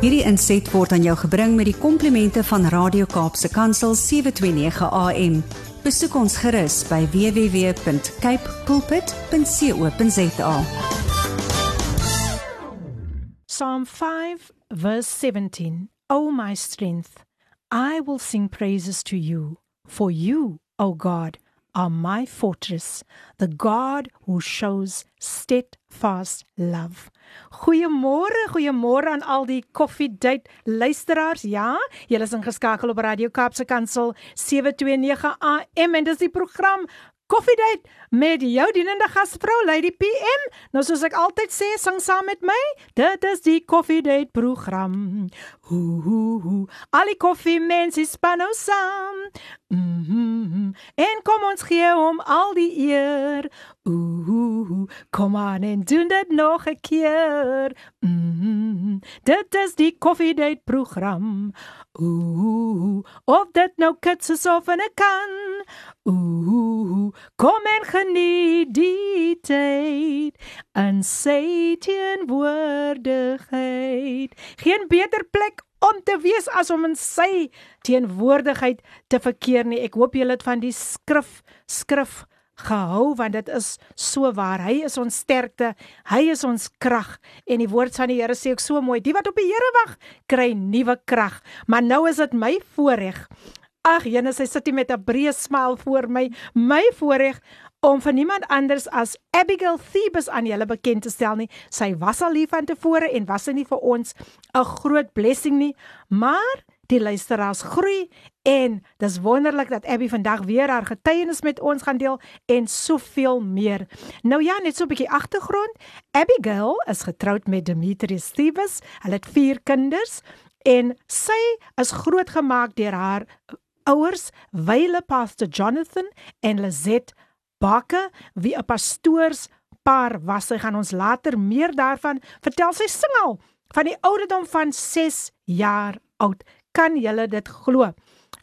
Hierdie inset word aan jou gebring met die komplimente van Radio Kaapse Kansel 729 AM. Besoek ons gerus by www.cape pulpit.co.za. Psalm 5, verse 17. O my strength, I will sing praises to you, for you, O God, are my fortress, the God who shows steadfast love. Goeiemôre, goeiemôre aan al die Coffee Date luisteraars. Ja, julle is ingeskakel op Radio Kaapse Kansel 729 AM en dis die program Coffee Date met jou dienende gasvrou Lady PM. Nou soos ek altyd sê, sing saam met my. Dit is die Coffee Date program. Ooh, al die koffie mense span nou saam. Mm -hmm. En kom ons gee hom al die eer. Ooh, kom aan en doen dit nog 'n keer. Mm -hmm. Dit is die Coffee Date program. Ooh, of dit nou kits is of 'n kan. Ooh, kom en geniet die tyd en sê teenwoordigheid. Geen beter plek om te wees as om in sy teenwoordigheid te verkeer nie. Ek hoop julle het van die skrif skrif gehou want dit is so waar. Hy is ons sterkte, hy is ons krag en die woord van die Here sê ook so mooi: Die wat op die Here wag, kry nuwe krag. Maar nou is dit my voorreg. Ag, Jene, sy sit hier met 'n breë smile voor my. My voorreg om vir niemand anders as Abigail Thebus aan julle bekend te stel nie. Sy was al lief van tevore en was sy nie vir ons 'n groot blessing nie, maar die luisteraars groei en dis wonderlik dat Abby vandag weer haar getuienis met ons gaan deel en soveel meer. Nou ja, net so 'n bietjie agtergrond. Abigail is getroud met Demetrius Thebus. Hulle het 4 kinders en sy is grootgemaak deur haar ouers, wyle pastor Jonathan en Lizet Bakke, wie 'n pastoorspaar was. Sy gaan ons later meer daarvan vertel. Sy sing al van die ouderdom van 6 jaar oud. Kan julle dit glo?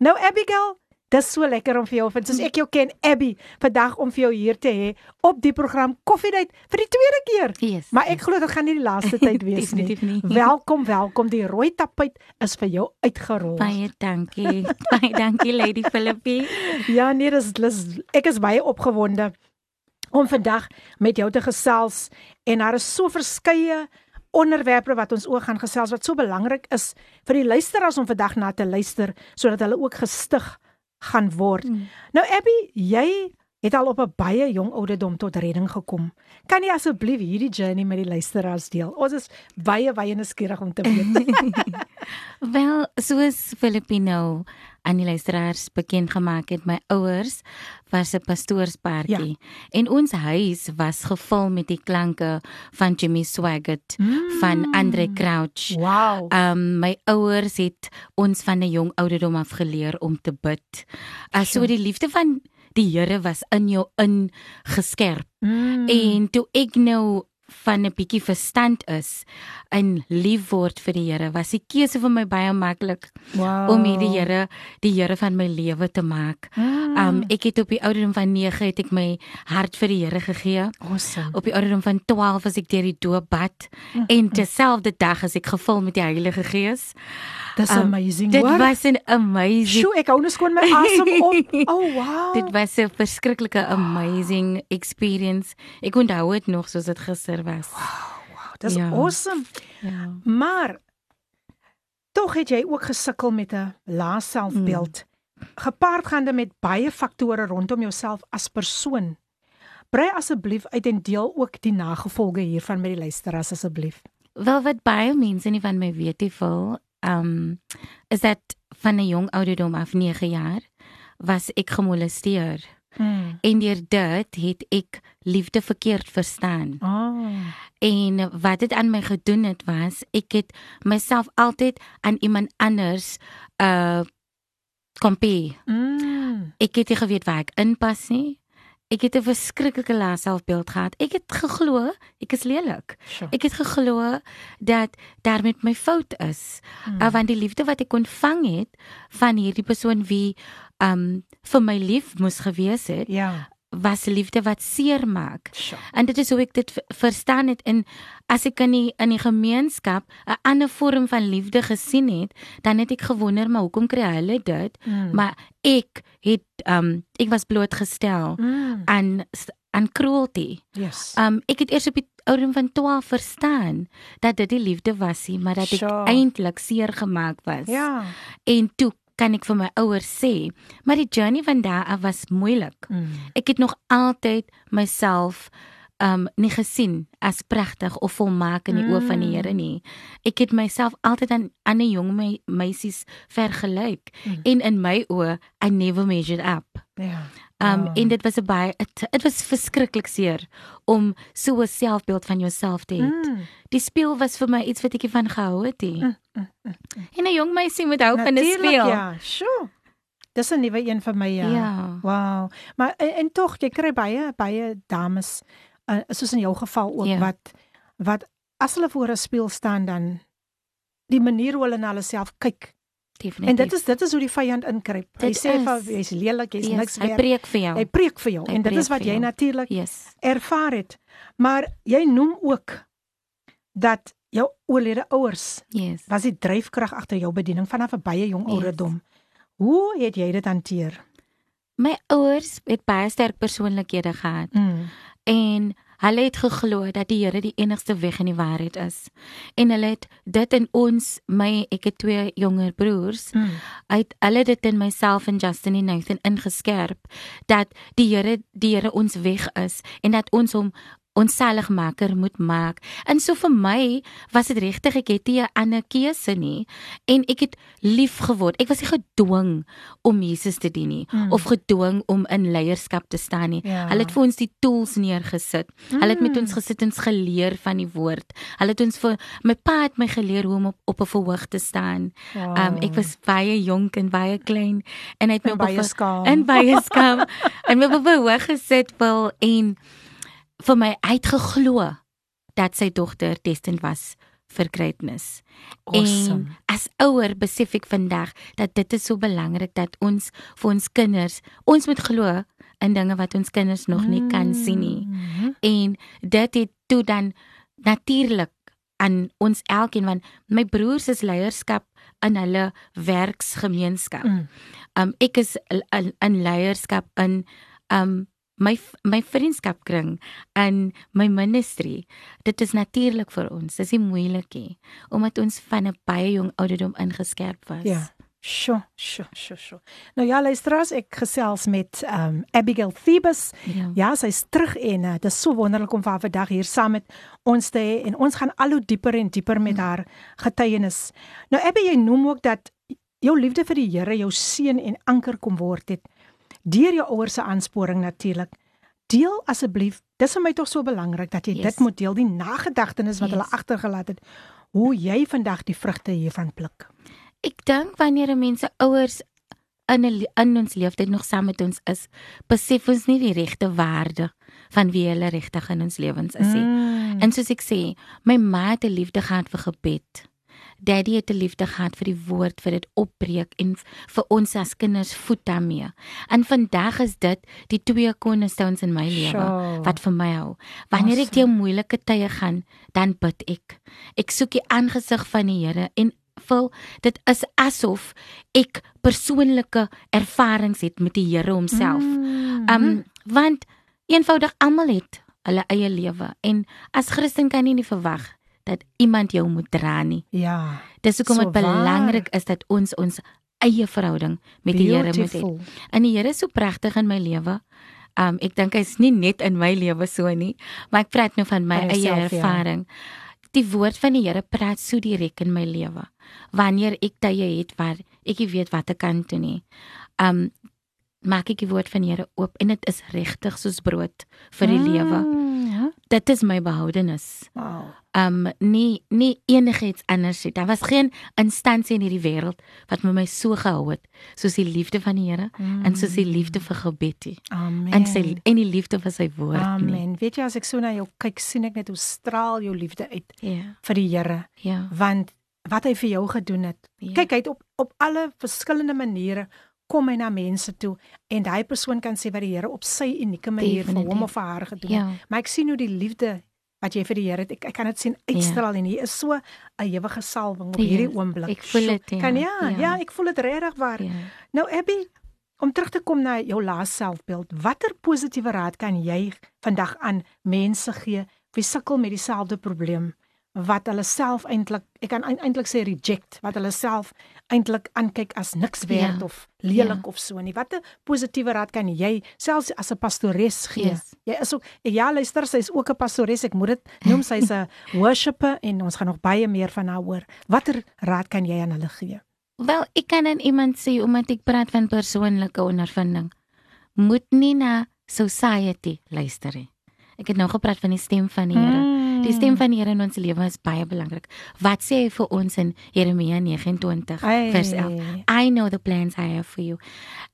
Nou Abigail, dis so lekker om vir jou, want soos ek jou ken, Abby, vandag om vir jou hier te hê op die program Coffee Date vir die tweede keer. Yes, maar ek glo dit gaan nie die laaste tyd wees nie. nie. Welkom, welkom. Die rooi tapuit is vir jou uitgerol. Baie dankie. baie dankie Lady Philippie. Ja, nee, dis, dis ek is baie opgewonde om vandag met jou te gesels en daar is so verskeie onderwerpe wat ons ook gaan gesels wat so belangrik is vir die luisteraars om vandag na te luister sodat hulle ook gestig gaan word. Mm. Nou Abby, jy het al op 'n baie jong ouderdom tot redding gekom. Kan jy asseblief hierdie journey met die luisteraars deel? Ons is baie baie nuuskierig om te weet. Wel, soos Filipino aan die luisteraars bekend gemaak het, my ouers was 'n pastoorspaartjie ja. en ons huis was gevul met die klanke van Jimmy Swaggart, mm. van Andre Crouch. Wow. Um my ouers het ons van 'n jong ouderdom af geleer om te bid. As so die liefde van die Here was in jou ingeskerp. Mm. En toe ek nou van 'n bietjie verstand is en lief word vir die Here, was die keuse vir my baie maklik wow. om hierdie Here die Here van my lewe te maak. Mm. Um ek het op die ouderdom van 9 het ek my hart vir die Here gegee. Awesome. Op die ouderdom van 12 was ek deur die doop bad mm. en dieselfde dag as ek gevul met die Heilige Gees. Dis um, amazing. Dit hoor? was 'n amazing. Sjoe, ek hou net skoon my asem op. Oh wow. Dit was 'n verskriklike amazing experience. Ek onthou dit nog soos dit gister was. Wow, wow. Dis ja. awesome. Ja. Maar tog het jy ook gesukkel met 'n lae selfbeeld. Mm. Gepaardgaande met baie faktore rondom jouself as persoon. Brei asseblief uit en deel ook die nagevolge hiervan met die luisteraars asseblief. Wel wat baie mense nie van my weet nie, vol um is dat van 'n jong ouderdom af 9 jaar was ek gemolesteer. Mm. En deur dit het ek liefde verkeerd verstaan. Oh. En wat dit aan my gedoen het was ek het myself altyd aan iemand anders uh compare. Mm. Ek het nie geweet waar ek inpas nie. Ek het 'n verskriklike lae selfbeeld gehad. Ek het geglo ek is lelik. Sure. Ek het geglo dat daar met my fout is. Hmm. Uh, want die liefde wat ek ontvang het van hierdie persoon wie um vir my lief moes gewees het, Ja. Was liefde wat seer maak. Sjoe. En dit is hoe ek dit verstaan het en as ek in die in die gemeenskap 'n ander vorm van liefde gesien het, dan het ek gewonder maar hoekom kry hulle dit? Mm. Maar ek het um ek was blootgestel Mm. aan aan cruelty. Yes. Um ek het eers op die ouderdom van 12 verstaan dat dit die liefde was nie, maar dat ek Sure. eintlik seer gemaak was. ja. En toe kan ek vir my ouers sê, maar die journey van daar af was moeilik. Mm. Ek het nog altyd myself um nie gesien as pragtig of volmaak in die oë van die Here nie. Ek het myself altyd aan ander jong me meisies vergelyk Mm. en in my oë I never measured up. Ja. Um Ah. en dit was 'n baie dit was verskriklik seer om so 'n selfbeeld van jouself te hê. Mm. Die speel was vir my iets wat ek van gehou het nie. Mm, mm, En 'n jong meisie moet hou van 'n speel. Ja, sjoe. Dis 'n nuwe een vir my ja. Ja. Wow. Maar en, en tog jy kry baie baie dames uh, soos in jou geval ook Ja. wat wat as hulle voor 'n spieël staan dan die manier hoe hulle na hulle self kyk. Definitief. En dit is dit is hoe die vyand inkruip. Hy Dit sê is. van jy's lelik, jy's yes, niks hy werd. preek vir jou. Hy preek vir jou Hy en dit is wat vir jy natuurlik yes. ervaar het. Maar jy noem ook dat jou oorlede ouers Yes. was die dryfkrag agter jou bediening vanaf 'n baie jong Yes. ouderdom. Hoe het jy dit hanteer? My ouers het baie sterk persoonlikhede gehad Mm. en hulle het geglo dat die Here die enigste weg en die waarheid is. En hulle het dit in ons, my ek het twee jonger broers, Mm. uit hulle dit in myself en Justin en Nathan ingeskerp dat die Here die Here ons weg is en dat ons hom ons saligmaker moet maak. En so vir my was dit regtig ek het nie 'n ander keuse nie en ek het lief geword. Ek was nie gedwing om Jesus te dien nie Mm. of gedwing om in leierskap te staan nie. Ja. Hulle het vir ons die tools neergesit. Hulle het met Mm. ons gesit en ons geleer van die woord. Hulle het ons vir my pa het my geleer hoe om op, op 'n verhoog te staan. Wow. Um ek was baie jonk en baie klein en hy het my En op 'n baie skaam. En baie skaam. en my op 'n verhoog gesit wil en vir my uitgeglo dat sy dogter destined was vir greatness. awesome. En as ouer besef ek vandag dat dit is so belangrik dat ons vir ons kinders, ons moet glo in dinge wat ons kinders nog nie kan sien nie. Mhm. En dit het toe dan natuurlik aan ons elkeen want my broers is leierskap in hulle werksgemeenskap. Mm. Um ek is in in leierskap in um my my vriendskapkring en my ministry. Dit is natuurlik vir ons. Dis nie moeilik nie omdat ons van 'n baie jong ouderdom ingeskerp was. Ja. Sjoe, sjoe, sjoe, sjoe. Nou ja, luisteraars, ek gesels met um Abigail Thebus. Ja. Ja, sy's terug en uh, dit is so wonderlik om haar vandag hier saam met ons te hê en ons gaan al hoe dieper en dieper met haar getuienis. Nou Abby, jy noem ook dat jou liefde vir die Here jou seën en anker kom word het deur jou ouers se aansporing natuurlik. Deel asseblief, dis vir my tog so belangrik dat jy Yes. dit moet deel, die nagedagtenis wat Yes. hulle agtergelaat het. Hoe jy vandag die vrugte hiervan pluk. Ek dink wanneer 'n mens se ouers in 'n in ons lewenstyd nog saam met ons is, besef ons nie die regte waarde van wie hulle regtig in ons lewens is nie. Mm. En soos ek sê, my ma het 'n liefde gehad vir gebed. Daddy het 'n liefde gehad vir die woord, vir dit opbreek en vir ons as kinders voed daarmee. En vandag is dit die twee cornerstones in my lewe wat vir my hou. Wanneer ek deur moeilike tye gaan, dan bid ek. Ek soek die aangesig van die Here en voel dit is asof ek persoonlike ervarings het met die Here homself. Mm. Um want eenvoudig almal het hulle eie lewe en as Christen kan jy nie verwag dat iemand jou moet dra nie. ja. Dis hoekom So dit belangrik is dat ons ons eie verhouding met die Here moet hê. Beautiful. En die Here is so pragtig in my lewe. Um ek dink hy's nie net in my lewe so nie, maar ek praat nou van my Van eie jouself, ja. ervaring. Die woord van die Here praat so direk in my lewe. Wanneer ek tye het waar ek nie weet wat ek kan doen nie. Um maak ek die woord van die Here oop en dit is regtig soos brood vir die lewe. Mm. Dit is my behoudenis. Wow. Um nie nie enigiets anders nie. Daar was geen instansie in hierdie wêreld wat met my so gehou het soos die liefde van die Here en soos die liefde vir gebed nie. Amen. En sy en die liefde vir sy woord nie. Amen. Weet jy as ek so na jou kyk, sien ek net hoe straal jou liefde uit Ja. vir die Here, Ja. want wat hy vir jou gedoen het. Ja. Kyk, hy het op op alle verskillende maniere kom hy na mense toe en daai persoon kan sê wat die Here op sy unieke manier vir hom of vir haar gedoen het. Ja. Maar ek sien hoe die liefde wat jy vir die Here het, ek, ek kan dit sien uitstraal en hier is so 'n ewige salwing op Ja, hierdie oomblik. ek voel dit, ja, Kan ja, ja, ja. ek voel dit regtig waar. Ja. Nou Abby, om terug te kom na jou laaste selfbeeld, watter positiewe raad kan jy vandag aan mense gee wie sukkel met dieselfde probleem wat hulle self eintlik ek kan eintlik sê reject wat hulle self eintlik aankyk as niks werd Ja, of lelik ja. of so nie. Watter positiewe raad kan jy selfs as 'n pastores gee? Yes. Jy is ook ja, luister, sy is ook 'n pastores. Ek moet dit noem sy's 'n worshipper en ons gaan nog baie meer van haar hoor. Watter raad kan jy aan hulle gee? Wel, ek kan aan iemand sê omdat ek praat van persoonlike ondervinding. Moet nie na society luister nie. Ek het nou gepraat van die stem van die Here. Die stem van die Here in ons lewe is baie belangrik. Wat sê hy vir ons in Jeremia 29 Ai. vers 11? I know the plans I have for you.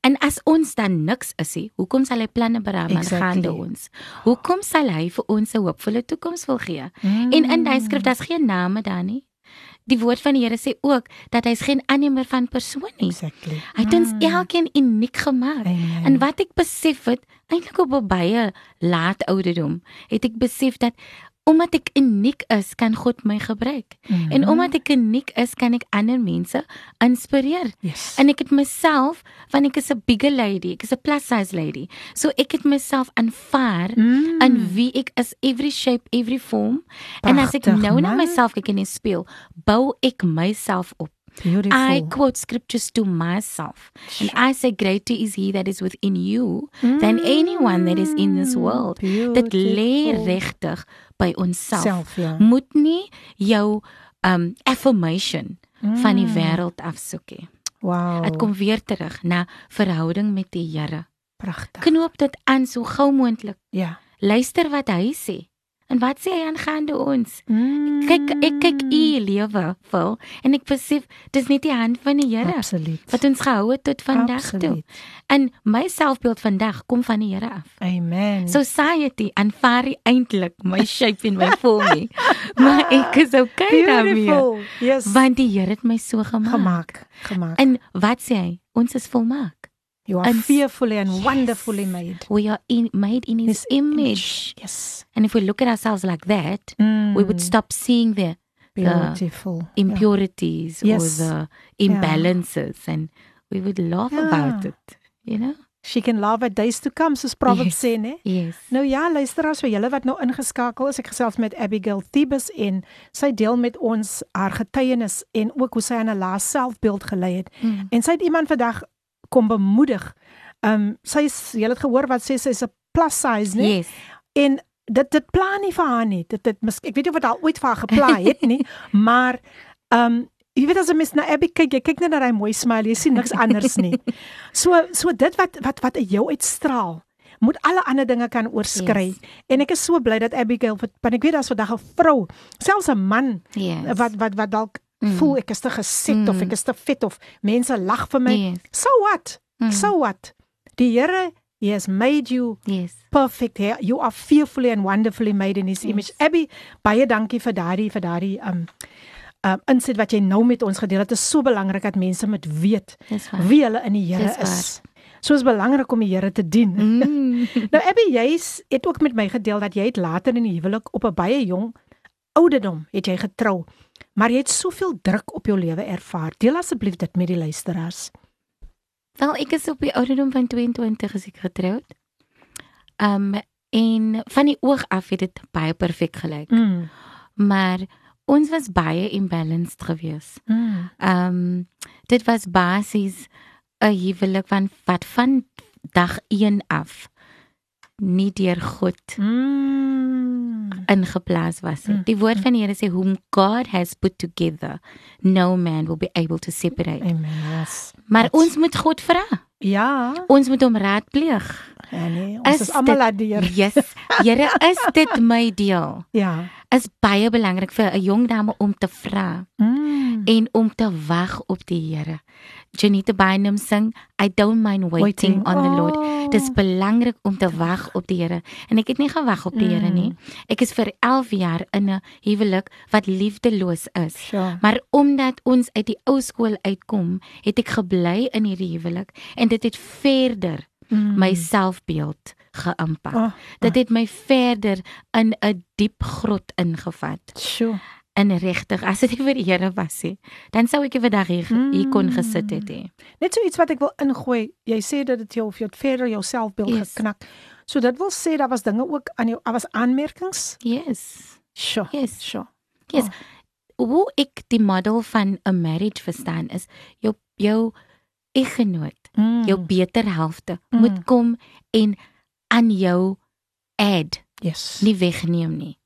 En as ons dan niks is nie, hoekom sal hy planne beraam Exactly. aangaande ons? Hoekom sal hy vir ons 'n hoopvolle toekoms wil gee? Mm. En in daai skrif daar's geen name daar nie. Die woord van die Here sê ook dat hy's geen aannemer van persoon nie. Exactly. Hy het ons elkeen uniek gemaak. Amen. En wat ek besef het, eintlik op 'n baie laat ouderdom, het ek besef dat omdat ek uniek is, kan God my gebruik. Mhm. En omdat ek uniek is, kan ek ander mense inspireer. Yes. En ek het myself, want ek is 'n bigger lady, ek is 'n plus size lady. So ek het myself aanvaar Mm. in wie ek is, every shape, every form. en as ek nou na man. myself kyk in die spieël, bou ek myself op. Beautiful. I quote scriptures to myself. And I say, Greater is he that is within you than anyone that is in this world. Dit lê Beautiful. regtig by onsself. Self, ja. Moet nie jou um affirmation van die Mm. wêreld afsoek nie. Wow. Dit kom weer terug na verhouding met die Here. pragtig. Knoop dit aan so gou moontlik. Ja. Luister wat hy sê. En wat sê hy aangaande ons? Mm. Kyk, ek kyk u lewe, Phil, en ek besef dis net die hand van die Here wat ons gehou het tot vandag toe. En my selfbeeld vandag kom van die Here af. Amen. Society aanvaar eintlik my shape en my vorm nie. maar ek is okay daarmee. Yes. Want die Here het my so gemaak. gemaak. Gemaak. En wat sê hy? Ons is volmaak. You are and- fearfully and wonderfully made. We are in, made in his, His image. Yes. And if we look at ourselves like that, we would Mm. stop seeing the beautiful. Yeah. impurities Yes. or the imbalances and we would laugh Ja. about it, you know? She can laugh at days to come soos Proverbs Yes. sê, né? Yes. Nou ja, luisteraars vir julle wat nou ingeskakel is, ek gesels met Abigail Thebus en sy deel met ons haar getuienis en ook hoe sy aan 'n laaste selfbeeld gelei het. Mm. En sy het iemand vandag kom bemoedig. Um sy is jy het gehoor wat sê sy's 'n plus size, né? Yes. En dit dit pla nie vir haar nie. Dit dit ek weet nie of dit al ooit vir haar gepla het nie, maar um jy weet as 'n mens na Abby kyk, jy kyk net na daai mooi smile, jy sien niks anders nie. So so dit wat wat wat jou uitstraal moet alle ander dinge kan oorskry. Yes. En ek is so bly dat Abigail want ek weet daar's vandag 'n vrou, selfs 'n man Yes. wat wat wat dalk Mm. voel ek is te gesit mm. of Mm. ek is te vet of mense lag vir my. Yes. So what? Mm. So what? Die Here he has made you Yes. perfect here. You are fearfully and wonderfully made in his image. Abby, baie dankie vir daardie vir daardie um um insit wat jy nou met ons gedeel het. Dit is so belangrik dat mense moet weet wie hulle in die Here is. So is belangrik om die Here te dien. Mm. Nou Abby, jy is- het ook met my gedeel dat jy het later in die huwelik op 'n baie jong ouderdom het jy getrou. Maar jy het soveel druk op jou lewe ervaar. Deel asseblief dit met die luisteraars. Wel, ek is op die ouderdom van 22 as ek getroud. Um en van die oog af het dit baie perfek gelyk. Mm. Maar ons was baie imbalanced geweest. Mm. Um dit was basies 'n huwelik van wat van dag 1 af nie deur God Mm. Ingeplaas was nie. Mm, Die woord van die Here sê whom God has put together no man will be able to separate. Amen. Yes. Maar That's- ons moet God vra. Ja. Ons moet hom raadpleeg. Ja nee, ons Is is almal dit- laat deur. Yes. Here, is dit my deel? Ja. Is baie belangrik vir 'n jong dame om te vra Mm. en om te wag op die Here. Janita Bynum sing I don't mind waiting, Waiting. on the Lord. Oh. Dis belangrik om te wag op die Here. En ek het nie gewag op die Here Mm. nie. Ek is vir 11 jaar in 'n huwelik wat liefdeloos is. Sure. Maar omdat ons uit die ou skool uitkom, het ek gebly in hierdie huwelik en dit het verder Mm. my selfbeeld geïmpak. Oh, Dit het my verder in 'n diep grot ingevat. sure. En regtig, as dit nie vir die Here was nie, dan sou ek vandag hier, hier kon gesit het hè. Net so iets wat ek wil ingooi. Jy sê dat dit jou of jy het verder jou selfbeeld Yes. geknak. So dit wil sê daar was dinge ook aan jou, daar was aanmerkings. Yes. Sure. Yes. Sure. Yes. Oh. Hoe ek die model van 'n marriage verstaan is jou jou eggenoot, Mm. jou beter helfte Mm. moet kom en aan jou add, yes. nie wegneem nie.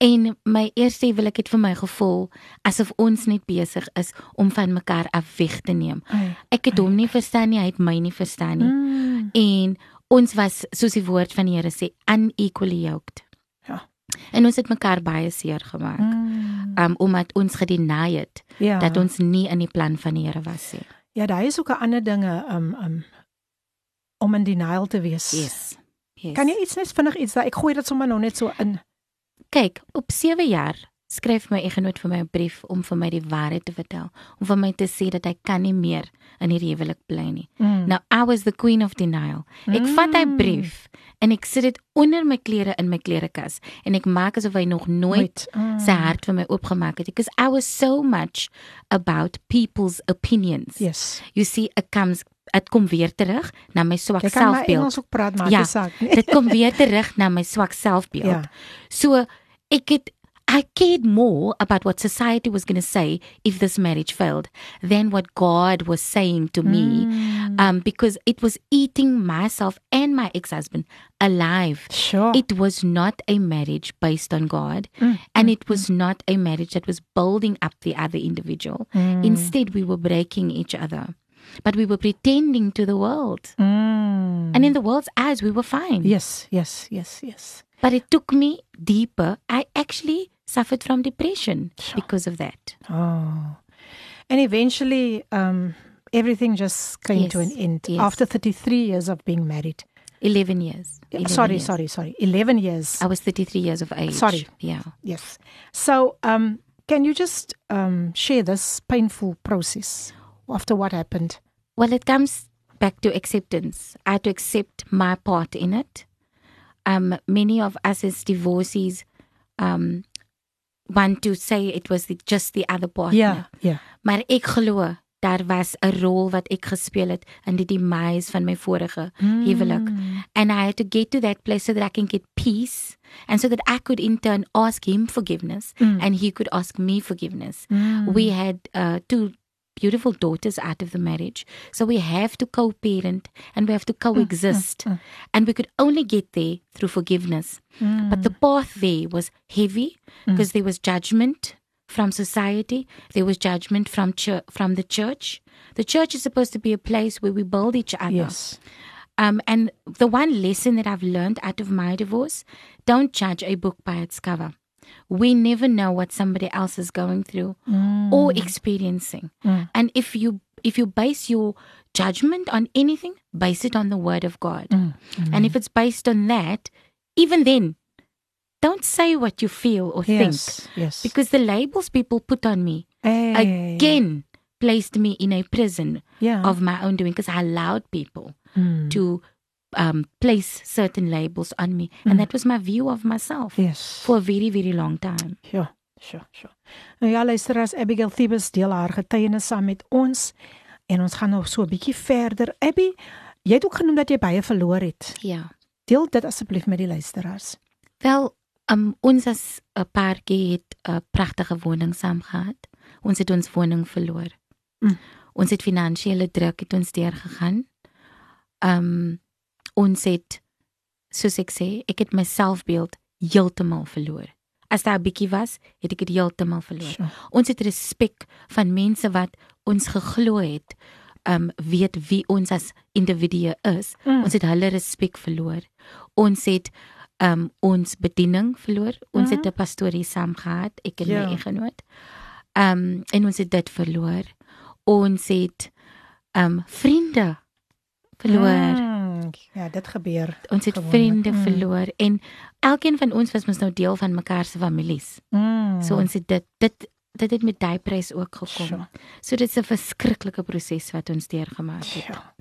En my eerste huwelik het vir my gevoel asof ons net besig is om van mekaar af weg te neem. Ek het hom nie verstaan nie, hy het my nie verstaan nie. Mm. En ons was soos die woord van die Here sê unequally yoked. Ja. En ons het mekaar baie seer gemaak. Mm. Um omdat ons gedeny het Ja. dat ons nie in die plan van die Here was nie. Ja, daar is ook 'n ander dinge um um om in denial te wees. Yes. Yes. Kan jy iets net vinnig iets daai ek gooi dit sommer nou net so in. kyk, op 7 jaar skryf my eggenoot vir my 'n brief om vir my die waarheid te vertel, om vir my te sê dat hy kan nie meer in hierdie huwelik bly nie. Mm. Now I was the queen of denial. Ek Mm. vat hy brief en ek sit dit onder my klere in my klerekas en ek maak asof hy nog nooit Mm. sy hart vir my oopgemaak het because I was so much about people's opinions. Yes. You see it comes dit kom weer terug na my swak Jy kan maar selfbeeld. Engels ook praat maar Ja, saak. Dit kom weer terug na my swak selfbeeld. Ja. So ek het I cared more about what society was going to say if this marriage failed than what God was saying to me Mm. um because it was eating myself and my ex-husband alive. Sure. It was not a marriage based on God Mm, and it was not a marriage that was building up the other individual. Mm. Instead we were breaking each other. But we were pretending to the world. Mm. And in the world's eyes we were fine. Yes, yes, yes, yes. But it took me deeper. I actually suffered from depression Sure. because of that. Oh. And eventually um everything just came to an end yes. after 33 years of being married. 11 years. 11 sorry, years. sorry, sorry. 11 years. I was 33 years of age. Sorry. Yeah. Yes. So, um, can you just um, share this painful process after what happened? Well, it comes back to acceptance. I had to accept my part in it. Um, many of us as divorcees um, want to say it was the, just the other partner. Yeah, yeah. Maar ek glo daar was 'n rol wat ek gespeel het in die demise van my vorige huwelik. Mm. And I had to get to that place so that I can get peace and so that I could in turn ask him forgiveness Mm. and he could ask me forgiveness. Mm. We had uh, two beautiful daughters out of the marriage. So we have to co parent and we have to coexist. mm. And we could only get there through forgiveness. Mm. But the path there was heavy because there was judgment from society, there was judgment from church, from the church. The church is supposed to be a place where we build each other. yes. Um, and the one lesson that I've learned out of my divorce don't judge a book by its cover. We never know what somebody else is going through Mm. or experiencing. Mm. And if you if you base your judgment on anything, base it on the word of God. Mm. And if it's based on that, even then, don't say what you feel or think. Yes, yes. Because the labels people put on me Hey. again placed me in a prison yeah. of my own doing because I allowed people Mm. to um, place certain labels on me. Mm. And that was my view of myself yes. for a very, very long time. Ja, sure, sure. Nou ja, luisteraars, Abigail Thebes deel haar getuienis saam met ons en ons gaan nog so 'n bietjie verder. Abby, jy het ook genoem dat jy baie verloor het. Ja. Deel dit asseblief met die luisteraars. Wel, um, ons as 'n paartjie het 'n pragtige woning saam gehad. Ons het ons woning verloor. Mm. Ons het finansiële druk het ons deurgegaan. Um ons het soos ek sê, ek het my selfbeeld heeltemal verloor. As daar 'n bietjie was, het ek dit heeltemal verloor. Sure. Ons het respek van mense wat ons geglo het, um weet wie ons as individue is. Mm. Ons het hulle respek verloor. Ons het um ons bediening verloor. Ons Mhm. het 'n pastorie saam gehad, ek en Ja. my eggenoot. Um en ons het dit verloor. Ons het um vriende verloor. Mm, ja, dit gebeur. Ons het Gewoonlik, vriende mm. verloor en elkeen van ons was mos nou deel van mekaar se families. Mm. So ons het dit dit dit het met daai prys ook gekom. Sure. So dit is 'n verskriklike proses wat ons deurgemaak het. Ja.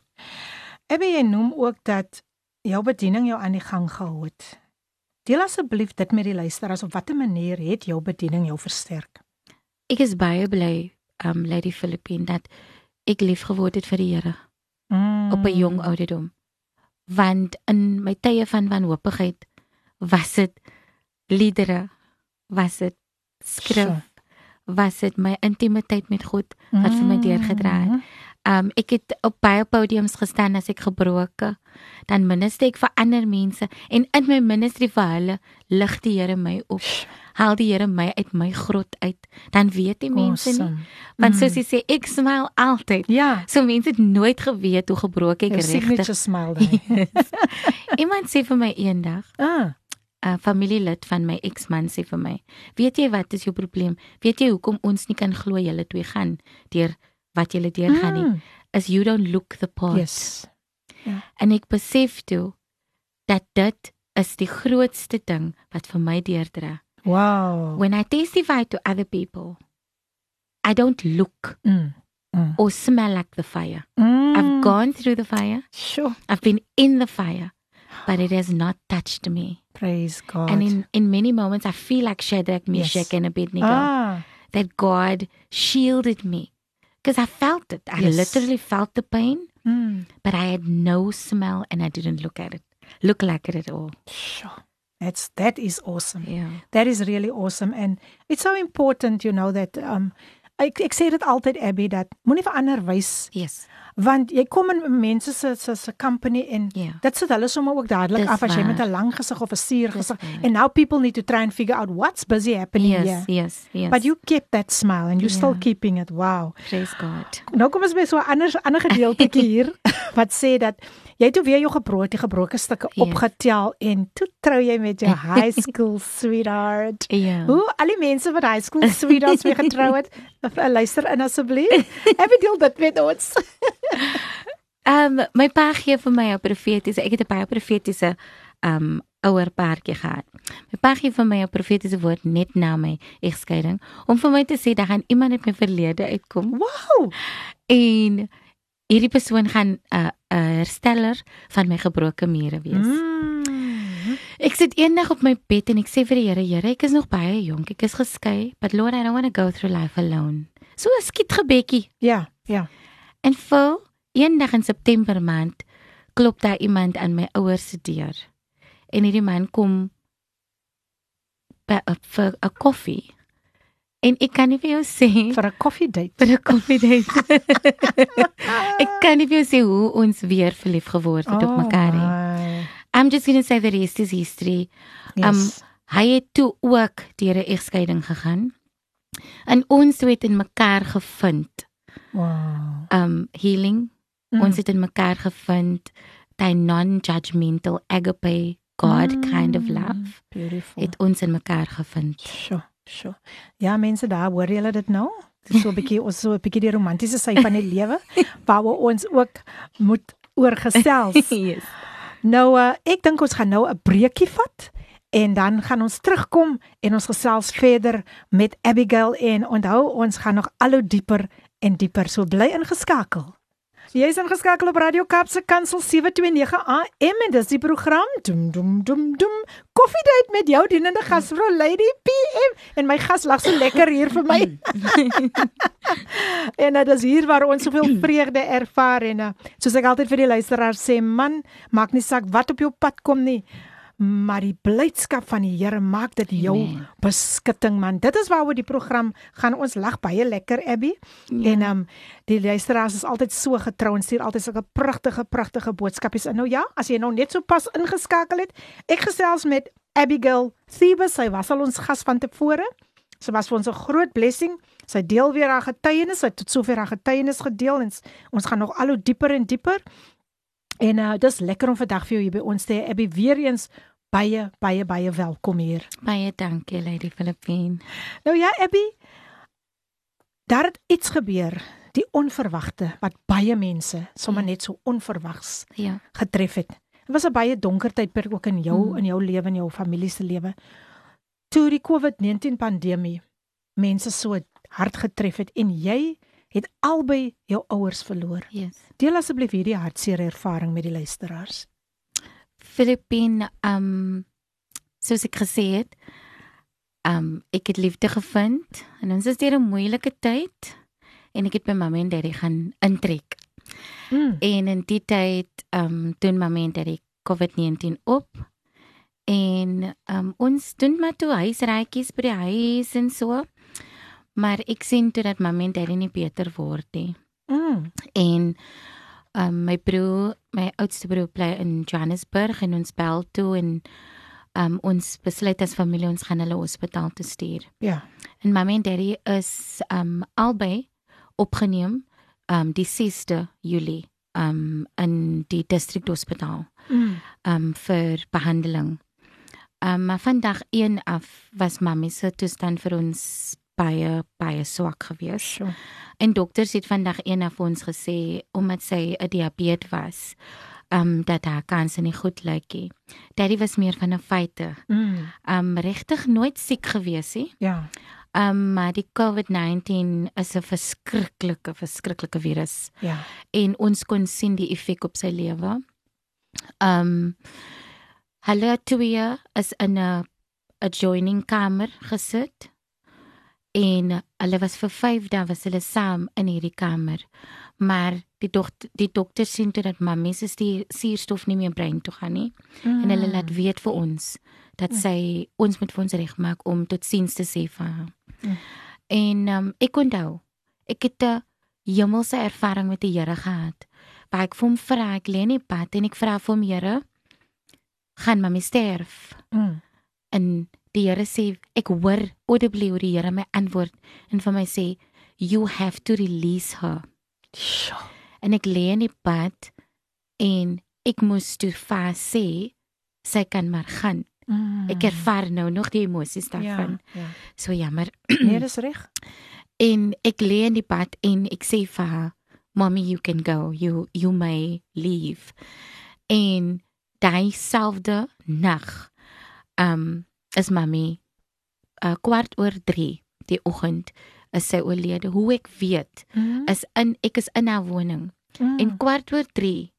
Ebbe jy noem ook dat jou bediening jou aan die gang gehou het. Deel asseblief dit met die luisteraars op watter manier het jou bediening jou versterk? Ek is baie bly um Lady Philippine dat ek lief geword het vir die Here Mm. op 'n jong ouderdom. Want in my tye van wanhoopigheid was dit liedere, was dit skrif, Sure. was dit my intimiteit met God wat vir my deurgedra het. Mm. Um ek het op baie podiums gestaan as ek gebroke, dan minister ek vir ander mense en in my ministry vir hulle lig die Here my op. Haal die Here my uit my grot uit. Dan weet die mense nie, Awesome. want Mm. soos jy sê ek smile altyd. Ja, So mense het nooit geweet hoe gebroke ek jou signature regtig. smile daai. Iemand sê vir my eendag, ah, 'n familielid van my eksman sê vir my, "Weet jy wat is jou probleem? Weet jy hoekom ons nie kan glo julle twee gaan deur wat julle deurgaan nie? mm. Is you don't look the part." Yes. En ek besef toe dat dit is die grootste ding wat vir my deurdra. Wow. When I testify to other people, I don't look Mm. Mm. or smell like the fire. Mm. I've gone through the fire. Sure. I've been in the fire, but it has not touched me. Praise God. And in in many moments I feel like Shadrach, Meshach Yes. and Abednego ah, that God shielded me because I felt it. I Yes. literally felt the pain, mm. but I had no smell and I didn't look at it. Look like it at all. sure. That's that is awesome. Yeah. That is really awesome and it's so important you know that um ek ek sê dit altyd Abby dat moenie vir ander wys Yes. Want jy kom in mense se se se company en Ja. dit sit hulle sommer ook dadelik af as jy met waar. 'n lang gesig of 'n suur gesig waar. and now people need to try and figure out what's busy happening Yes, here. yes, yes. But you kept that smile and you're still Ja. keeping it. Wow. praise God. Nou kom ons by so 'n ander ander gedeeltjie hier wat sê dat jy toe weer jou gebroke gebroke stukke Yes. opgetel en toe trou jy met jou high school sweetheart. Ja. Hoe al die mense wat high school sweethearts mee getrou het, eh, luister in asseblief. Heb jy deel dit met ons? Ehm um, my pa gee vir my 'n profetiese, ek het 'n baie profetiese ehm um, ouer paartjie gehad. My pa gee vir my 'n profetiese woord net na my egskeiding om vir my te sê dat gaan iemand uit my verlede uitkom Wow. en hierdie persoon gaan 'n uh, 'n hersteller van my gebroke mure wees. Mm. Mm. Ek sit eendag op my bed en ek sê vir die Here, Here, ek is nog baie jonk, ek is geskei, but Lord, I don't want to go through life alone. So 'n skietgebedjie. Ja, ja. En vir eendag in September maand klop daar iemand aan my ouers se deur. En hierdie man kom by vir 'n koffie. En ek kan nie vir jou sê Vir 'n koffiedate. vir 'n koffie date. ek kan nie vir jou sê hoe ons weer verlief geword het op mekaar nie. I'm just going to say the rest is history. Um, Yes. Hy het toe ook deur 'n egskeiding gegaan. En ons twee het in mekaar gevind. wow. Um healing Mm. Ons het in mekaar gevind daai non-judgmental agape God mm. kind of love. Beautiful. Het ons in mekaar gevind. Sjoe, sjoe. Ja, mense daar, hoor julle dit nou? Dit is so 'n bietjie ons so 'n bietjie die romantiese sy van die lewe waaroor ons ook moet oorgesels. yes. nou uh, ek dink ons gaan nou 'n breekie vat en dan gaan ons terugkom en ons gesels verder met Abigail en onthou ons gaan nog al hoe dieper en dieper so bly ingeskakel. Jy is ingeskakel op Radio Kapse Kansel 729 AM en dis die program Dum Dum Dum Dum Coffee Date met jou dienende gasvrou Lady PM en my gas lag so lekker hier vir my. en uh, dis hier waar ons soveel vreugde ervaar en uh, soos ek altyd vir die luisteraars sê, man, maak nie saak wat op jou pad kom nie maar die blydskap van die Here maak dit jou Amen. beskutting man. Dit is waaroor die program gaan ons lag baie lekker Abby. Ja. En ehm um, die luisteraars is altyd so getrou en stuur altyd sulke pragtige pragtige boodskapies in. Nou ja, as jy nou net so pas ingeskakel het, ek gesels met Abigail Thebus. Sy was al ons gas van tevore. Sy was vir ons 'n groot blessing. Sy deel weer haar getuienis. Sy het tot sover haar getuienis gedeel en ons gaan nog al hoe dieper en dieper. En uh dis lekker om vandag vir jou hier by ons te hê. Abby weer eens baie baie baie welkom hier. Baie dankie Lady Filippine. Nou ja, Abby, daar het iets gebeur, die onverwagte wat baie mense sommer net so onverwags Ja. getref het. Dit was 'n baie donker tydperk ook in jou Mm. in jou lewe en jou familie se lewe. Toe die COVID-19 pandemie mense so hard getref het en jy het albei jou ouers verloor. Yes. Deel asseblief hierdie hartseer ervaring met die luisteraars. Filippine, um soos ek gesê het, um ek het liefde gevind en ons is deur 'n moeilike tyd en ek het by mamma en daddy gaan intrek. Mm. En in die tyd um doen mamma en daddy COVID-19 op. En um ons doen maar toe huisrytjies by die huis en so. Maar ek sien toe dat mamma en daddy nie beter word nie. Mm. En um my broer, my oudste broer bly in Johannesburg en ons bel toe en um ons besluit as familie ons gaan hulle hospitaal toe stuur. Ja. En mamma en daddy is um albei opgeneem um die 6de Julie um in die distrikshospitaal Mm. um vir behandeling. Um maar vandag 1 af was mamma se toestand vir ons baie baie swak geweest. Sure. En dokters het vandag eendag vir ons gesê omdat sy 'n diabetes was, ehm um, dat haar kanse nie goed lyk nie. Daddy was meer van 'n fighter. Mm. Ehm um, regtig nooit siek gewees nie. Ja. Ehm um, maar die COVID-19 is 'n verskriklike verskriklike virus Ja. en ons kon sien die effek op sy lewe. Ehm um, hulle twee is in 'n adjoining kamer gesit en hulle was vir 5 dae was hulle saam in hierdie kamer. Maar die dok die dokter sien toe dat mammie se stuur- suurstof nie meer brein toe gaan nie Mm. en hulle laat weet vir ons dat sy ons moet vir ons regmaak om tot siens te sê vir haar. Mm. En um, ek onthou ek het 'n hemelse ervaring met die Here gehad. Waar ek vir hom vra, ek lê in die pad en ek vra vir hom, Here, gaan mammie sterf? Mm. En die Here sê, ek hoor audibly hoe die Here my antwoord en vir my sê, you have to release her. Sjoe. En ek lê in die pad en ek moes toe vir haar sê sy kan maar gaan. Mm. Ek ervaar nou nog die emosies daarvan. Ja. ja. So jammer. Nee, dis reg. En ek lê in die pad en ek sê vir haar, "Mommy, you can go. You you may leave." En daai selfde nag, um is 'n uh, kwart oor 3 die oggend is sy oorlede. Hoe ek weet, Mm. is in ek is in haar woning Mm. en kwart oor 3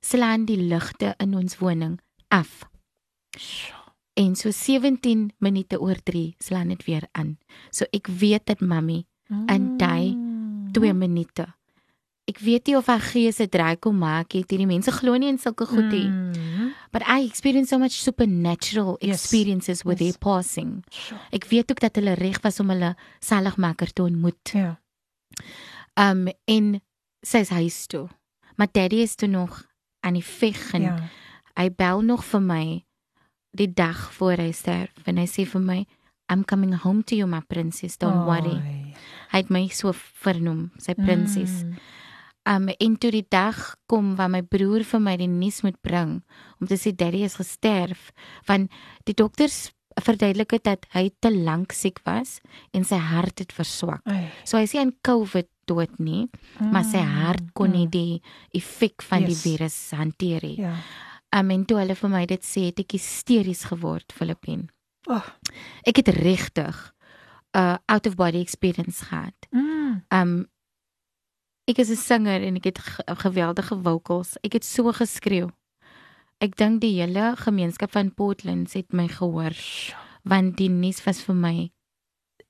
slaan die ligte in ons woning af. En so 17 minute oor 3 slaan dit weer aan. So ek weet dat mommy in daai Mm. 2 minute. Ek weet nie of haar gees 'n draai kom maak het. Hierdie mense glo nie in sulke goed nie. Mm. But I experienced so much supernatural Yes. experiences with Yes. their passing. Sjoe. Ek weet ook dat hulle reg was om hulle saligmaker te ontmoet. Ja. Um en sy's huis toe. Maar daddy is toe nog aan die veg en Ja. hy bel nog vir my die dag voor hy sterf en hy sê vir my I'm coming home to you my princess don't worry. Ai. Hy het my so vernoem, sy prinses. Mm. Um en toe die dag kom waar my broer vir my die nuus moet bring om te sê daddy is gesterf want die dokters verduidelik het dat hy te lank siek was en sy hart het verswak. Ai. So hy sê aan COVID dood nie, maar sy hart kon nie die effek van Yes. die virus hanteer nie. Ja. Um en toe hulle vir my dit sê, het ek hysteries geword, Filippin. Oh. Ek het regtig 'n uh, out of body experience gehad. Mm. Um ek is 'n sanger en ek het ge geweldige vocals. Ek het so geskreeu. Ek dink die hele gemeenskap van Portland het my gehoor want die nuus was vir my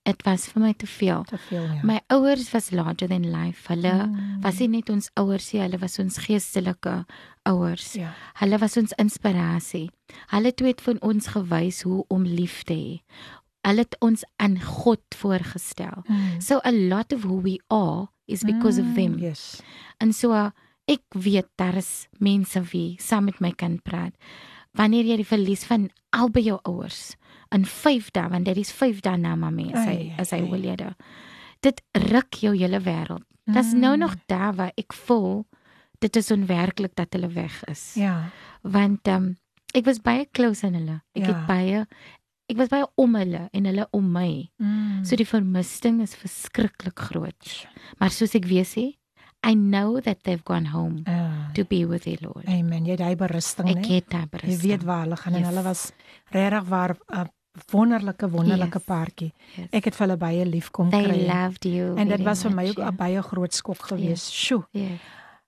dit was vir my te veel. Te veel ja. My ouers was larger than life. Hulle Mm. was nie net ons ouers nie, hulle was ons geestelike ouers. ja. Hulle was ons inspirasie. Hulle twee het van ons gewys hoe om lief te hê. Hulle het ons aan God voorgestel. Mm. So a lot of who we are is because of them. Yes. En so ek weet daar is mense wie saam met my kan praat. Wanneer jy die verlies van albei jou ouers in 5 dae, want dit is 5 dae na mamma as hy Ai, as hy oorlede. Dit ruk jou hele wêreld. Dit's nou nog daar waar ek voel dit is onwerklik dat hulle weg is. Ja. Want ehm um, ek was baie close aan hulle. Ek Ja. het baie ek was baie om hulle en hulle om my. Mm. So die vermisting is verskriklik groot. Maar soos ek weer sê, I know that they've gone home Ah, to be with their Lord. Amen. Jy het hy berusting, Ek né? het daai Jy berusting. weet waar hulle gaan en Yes. hulle was regtig waar 'n wonderlike wonderlike Yes. paartjie. Yes. Ek het vir hulle baie lief kom They kry. loved you. En dit was vir my ook ja. 'n baie groot skok geweest. Sjoe. Ja.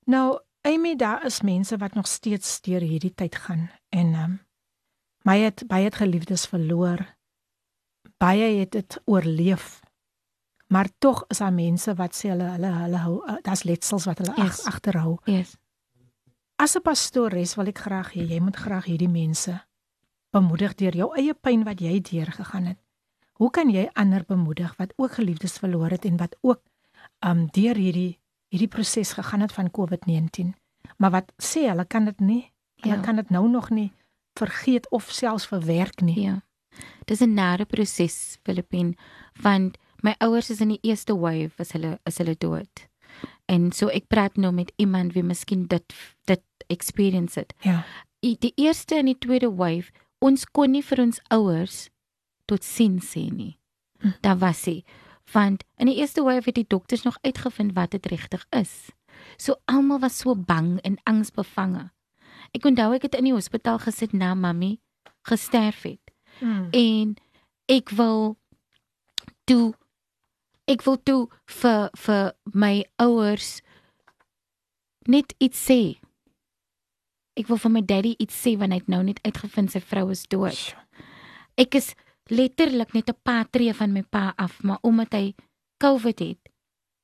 Nou, Amy, daar is mense wat nog steeds deur hierdie tyd gaan en um, my het baie het geliefdes verloor. Baie het dit oorleef. Maar tog is daar mense wat sê hulle hulle hulle hou uh, daar's letsels wat hulle Yes. agterhou. Yes. As 'n pastoores wil ek graag hê jy moet graag hierdie mense bemoedig deur jou eie pyn wat jy deurgegaan het. Hoe kan jy ander bemoedig wat ook geliefdes verloor het en wat ook um deur hierdie hierdie proses gegaan het van COVID-19, maar wat sê hulle kan dit nie, hulle Ja. kan dit nou nog nie vergeet of selfs verwerk nie. Ja. Dis 'n nare proses, Filippin, want my ouers is in die eerste wave as hulle as hulle dood. En so ek praat nou met iemand wie miskien dit dit experience het. Ja. Die eerste en die tweede wave, ons kon nie vir ons ouers tot sien sê nie. Hm. Daar was hy. Want in die eerste wave het die dokters nog uitgevind wat dit regtig is. So almal was so bang en angsbevange. Ek onthou ek het in die hospitaal gesit na mammy gesterf het Mm. en ek wil toe ek wil toe vir vir my ouers net iets sê. Ek wil vir my daddy iets sê want hy het nou net uitgevind sy vrou is dood. Ek is letterlik net 'n paar tree van my pa af, maar omdat hy COVID het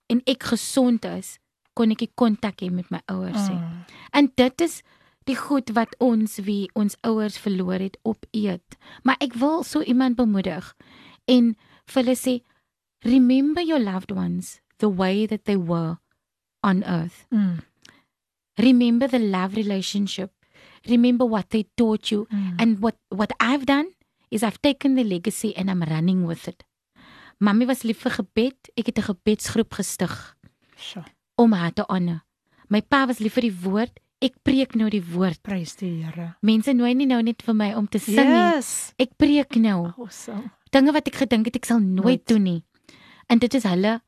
en ek gesond is, kon ek nie kontak hê met my ouers nie. Mm. En dit is die goed wat ons wie ons ouers verloor het op eet. Maar ek wil so iemand bemoedig en vir hulle sê remember your loved ones the way that they were on earth. Mm. Remember the love relationship. Remember what they taught you Mm. and what what I've done is I've taken the legacy and I'm running with it. Mamy was lief vir gebed. Ek het 'n gebedsgroep gestig Sjoe. om haar te honor. My pa was lief vir die woord. Ek preek nou die woord. Prys die Here. Mense nooi nie nou net vir my om te sing nie. Yes. Ek preek nou. Awesome. Dinge wat ek gedink het ek sal nooit, Nooit. doen nie. En dit is hulle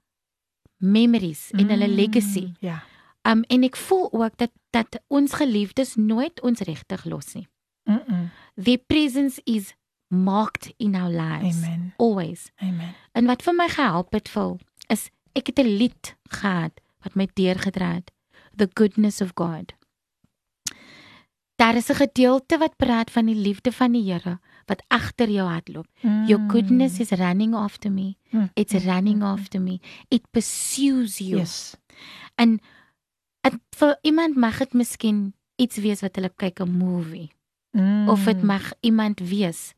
memories en hulle Mm, legacy. Ja. Um en ek voel ook dat dat ons geliefdes nooit ons regtig los nie. Mm. -mm. Their presence is marked in our lives. Amen. Always. Amen. En wat vir my gehelp het vol is ek het 'n lied gehad wat my deurgedra het. The goodness of God. Daar is 'n gedeelte wat praat van die liefde van die Here wat agter jou hardloop. Your goodness is running after me. Mm. It's running after me. It pursues you. Yes. En en vir iemand mag dit miskien iets wees wat hulle kyk 'n movie Mm. of dit mag iemand wees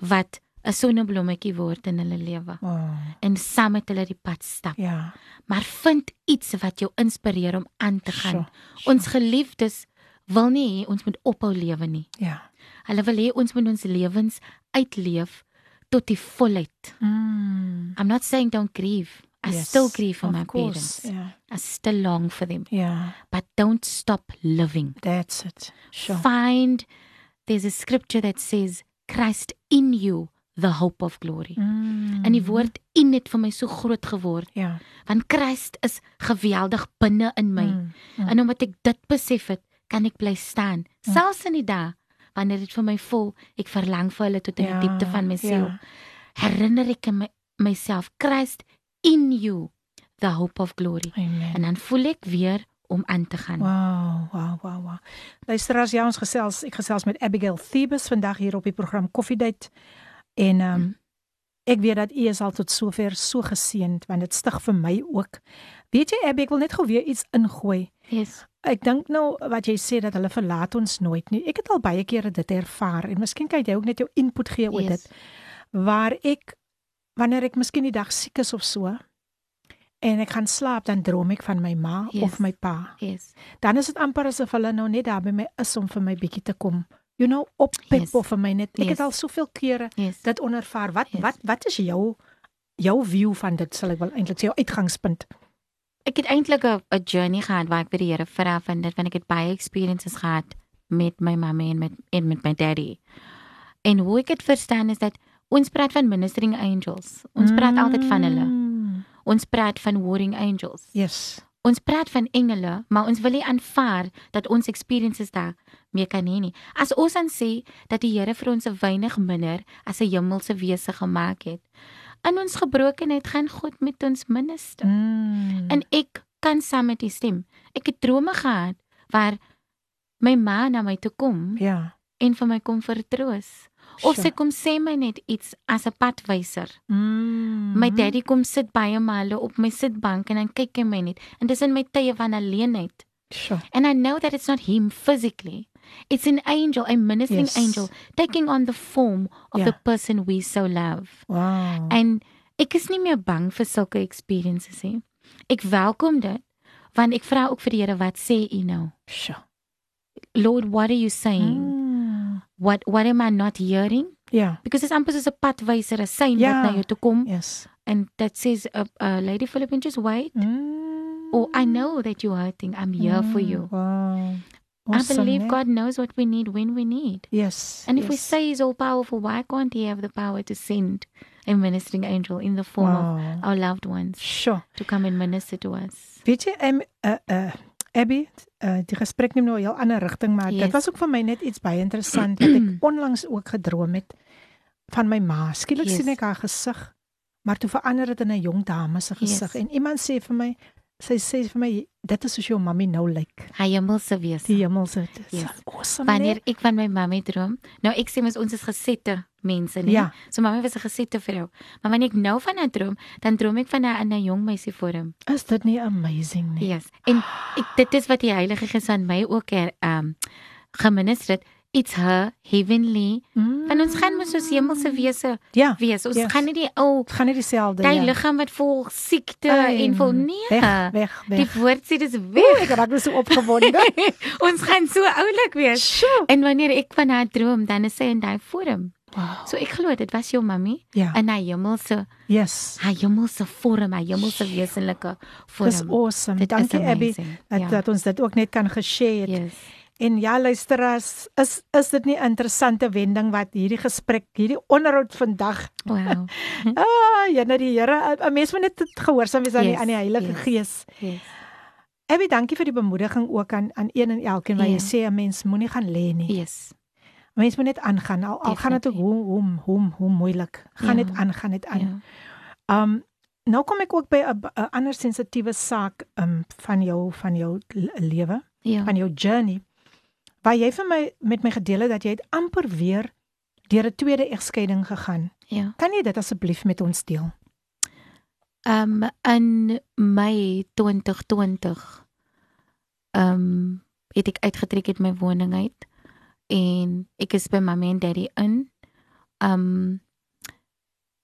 wat 'n sonneblommetjie word in hulle lewe Oh, en saam met hulle die pad stap. ja. Maar vind iets wat jou inspireer om aan te gaan. Sjoe, Ons geliefdes wil nie hê ons moet ophou lewe nie. Ja. Hulle wil hê ons moet ons lewens uitleef tot die volheid. Mm. I'm not saying don't grieve. I Yes, still grieve for my course, parents. Ja. I still long for them. Ja. But don't stop living. That's it. Sure. Find there's a scripture that says Christ in you the hope of glory. Mm. En die woord in het vir my so groot geword ja. want Christ is geweldig binne in my. Mm. Mm. En omdat ek dit besef het, kan ek bly staan, Mm. selfs in die dae wanneer dit vir my voel ek verlang vir hulle tot in die diepte van my siel. Ja. Herinner ek my, myself Christ in you the hope of glory. Amen. En dan voel ek weer om aan te gaan. Wow, wow, wow, wow. Luisteraars, ja, ons gesels, ek gesels met Abigail Thebus vandag hier op die program Koffiedייט. En ehm um, ek weet dat u is al tot sover so geseënd want dit stig vir my ook. Weet jy Abby, ek wil net gou weer iets ingooi. Yes. Ek dink nou wat jy sê dat hulle verlaat ons nooit nie. Ek het al baie kere dit ervaar en miskien kan jy ook net jou input gee oor Yes. dit waar ek wanneer ek miskien die dag siek is of so en ek gaan slaap dan droom ek van my ma Yes. of my pa. Yes. Dan is dit amper asof hulle nou net daar by my is om vir my bietjie te kom. You know, op pip Yes. of vir my net. Ek Yes. het al soveel kere Yes. dit ondervaar. Wat Yes. wat wat is jou jou view van dit sal ek wel eintlik sê jou uitgangspunt. Ek het eintlik 'n journey gehad waar ek by die Here vra van dit want ek het baie experiences gehad met my mamma en met en met my daddy. En hoe ek dit verstaan is dat ons praat van ministering angels. Ons praat altyd van hulle. Mm. Ons praat van warring angels. Yes. Ons praat van engele, maar ons wil nie aanvaar dat ons experiences daar mee kan hê nie. As ons dan sê dat die Here vir ons 'n weinig minder as 'n hemelse wese gemaak het, in ons gebrokenheid gaan God met ons minister. Mm. En ek kan saam met die stem. Ek het drome gehad waar my ma na my toe kom ja. en vir my kom vertroos. Of Sure. sy kom sê my net iets as 'n padwyser. Mm. My daddy kom sit baie male op my sitbank en dan kyk hy my net. En dis in my tye van alleenheid. Sure. And I know that it's not him physically. It's an angel, a ministering Yes. angel taking on the form of Ja. the person we so love. Wow. En ek is nie meer bang vir sulke experiences nie. Ek welkom dit want ek vra ook vir die Here wat sê u nou? Sure. Lord, what are you saying? Mm. What what am I not hearing? Yeah. Because it's amper soos 'n padwyser, 'n sein Ja. wat na jou toe kom Yes. and that says uh, uh, Lady Philippine just wait. Mm. Or I know that you're hurting. I'm here for you. Wow. I Awesome, believe né? God knows what we need when we need. Yes. And if we yes. say He's all powerful, why can't He have the power to send a ministering angel in the form wow. of our loved ones Sure. to come and minister to us? Weet jy, um, uh, uh, Abby, uh, die gesprek neem nou 'n heel ander rigting, maar Yes. dit was ook vir my net iets baie interessant wat ek onlangs ook gedroom het van my ma. Skielik Yes. sien ek haar gesig, maar toe verander dit in 'n jong dame se gesig Yes. en iemand sê vir my, sy sê vir my, dit is soos jou mammie nou lyk. Hy hemelse wese. Die hemelse. Is Yes. awesome. Wanneer né? ek van my mamma droom, nou ek sê mos ons is gesette mense, nee. Ja. So mamma was 'n gesette vrou. Maar wanneer ek nou van haar droom, dan droom ek van haar in 'n jong meisie vorm. is dit nie amazing nie? Yes. En ek dit is wat die Heilige Gees aan my ook her, um geminister het. It's her heavenly. Mm. Want ons gaan mos soos hemelse wese Ja. wees. Ons Yes. gaan nie die ou Dit gaan nie dieselfde daai ja. liggaam wat vol siekte Ai, en vol nee. Weg, weg, Die weg. woord sê dis weg. ek raak nou so opgewonde. ons gaan so oulik wees. Sjoe. En wanneer ek van haar droom, dan is sy in daai vorm. Wow. So ek glo dit was jou mammie Ja. in haar hemelse Yes. haar hemelse vorm, haar hemelse wesenlike vorm. Dis awesome. Dit Dankie Abby dat Ja. dat ons dit ook net kan geshare het. Yes. En ja, luisteraars, is is dit nie 'n interessante wending wat hierdie gesprek, hierdie onderhoud vandag. Wow. Ah, ja, net die Here, 'n mens moet net gehoorsaam wees aan die Yes, aan die Heilige yes. Gees. Yes. Abby, dankie vir die bemoediging ook aan aan een en elkeen wat Ja. jy sê 'n mens moenie gaan lê nie. Yes. Mens moet net aangaan. Al, al gaan dit ook hoe hoe hoe hoe moeilik. Gaan Ja. net aan, gaan net aan. Ja. Um nou kom ek ook by 'n ander sensitiewe saak um van jou van jou lewe, Ja. van jou journey. Waar jy vir my met my gedeel het dat jy het amper weer deur 'n tweede egskeiding gegaan. Ja. Kan jy dit asseblief met ons deel? Um in Mei 2020 um het ek uitgetrek uit my woning uit en ek is by mamma en daddy in. Um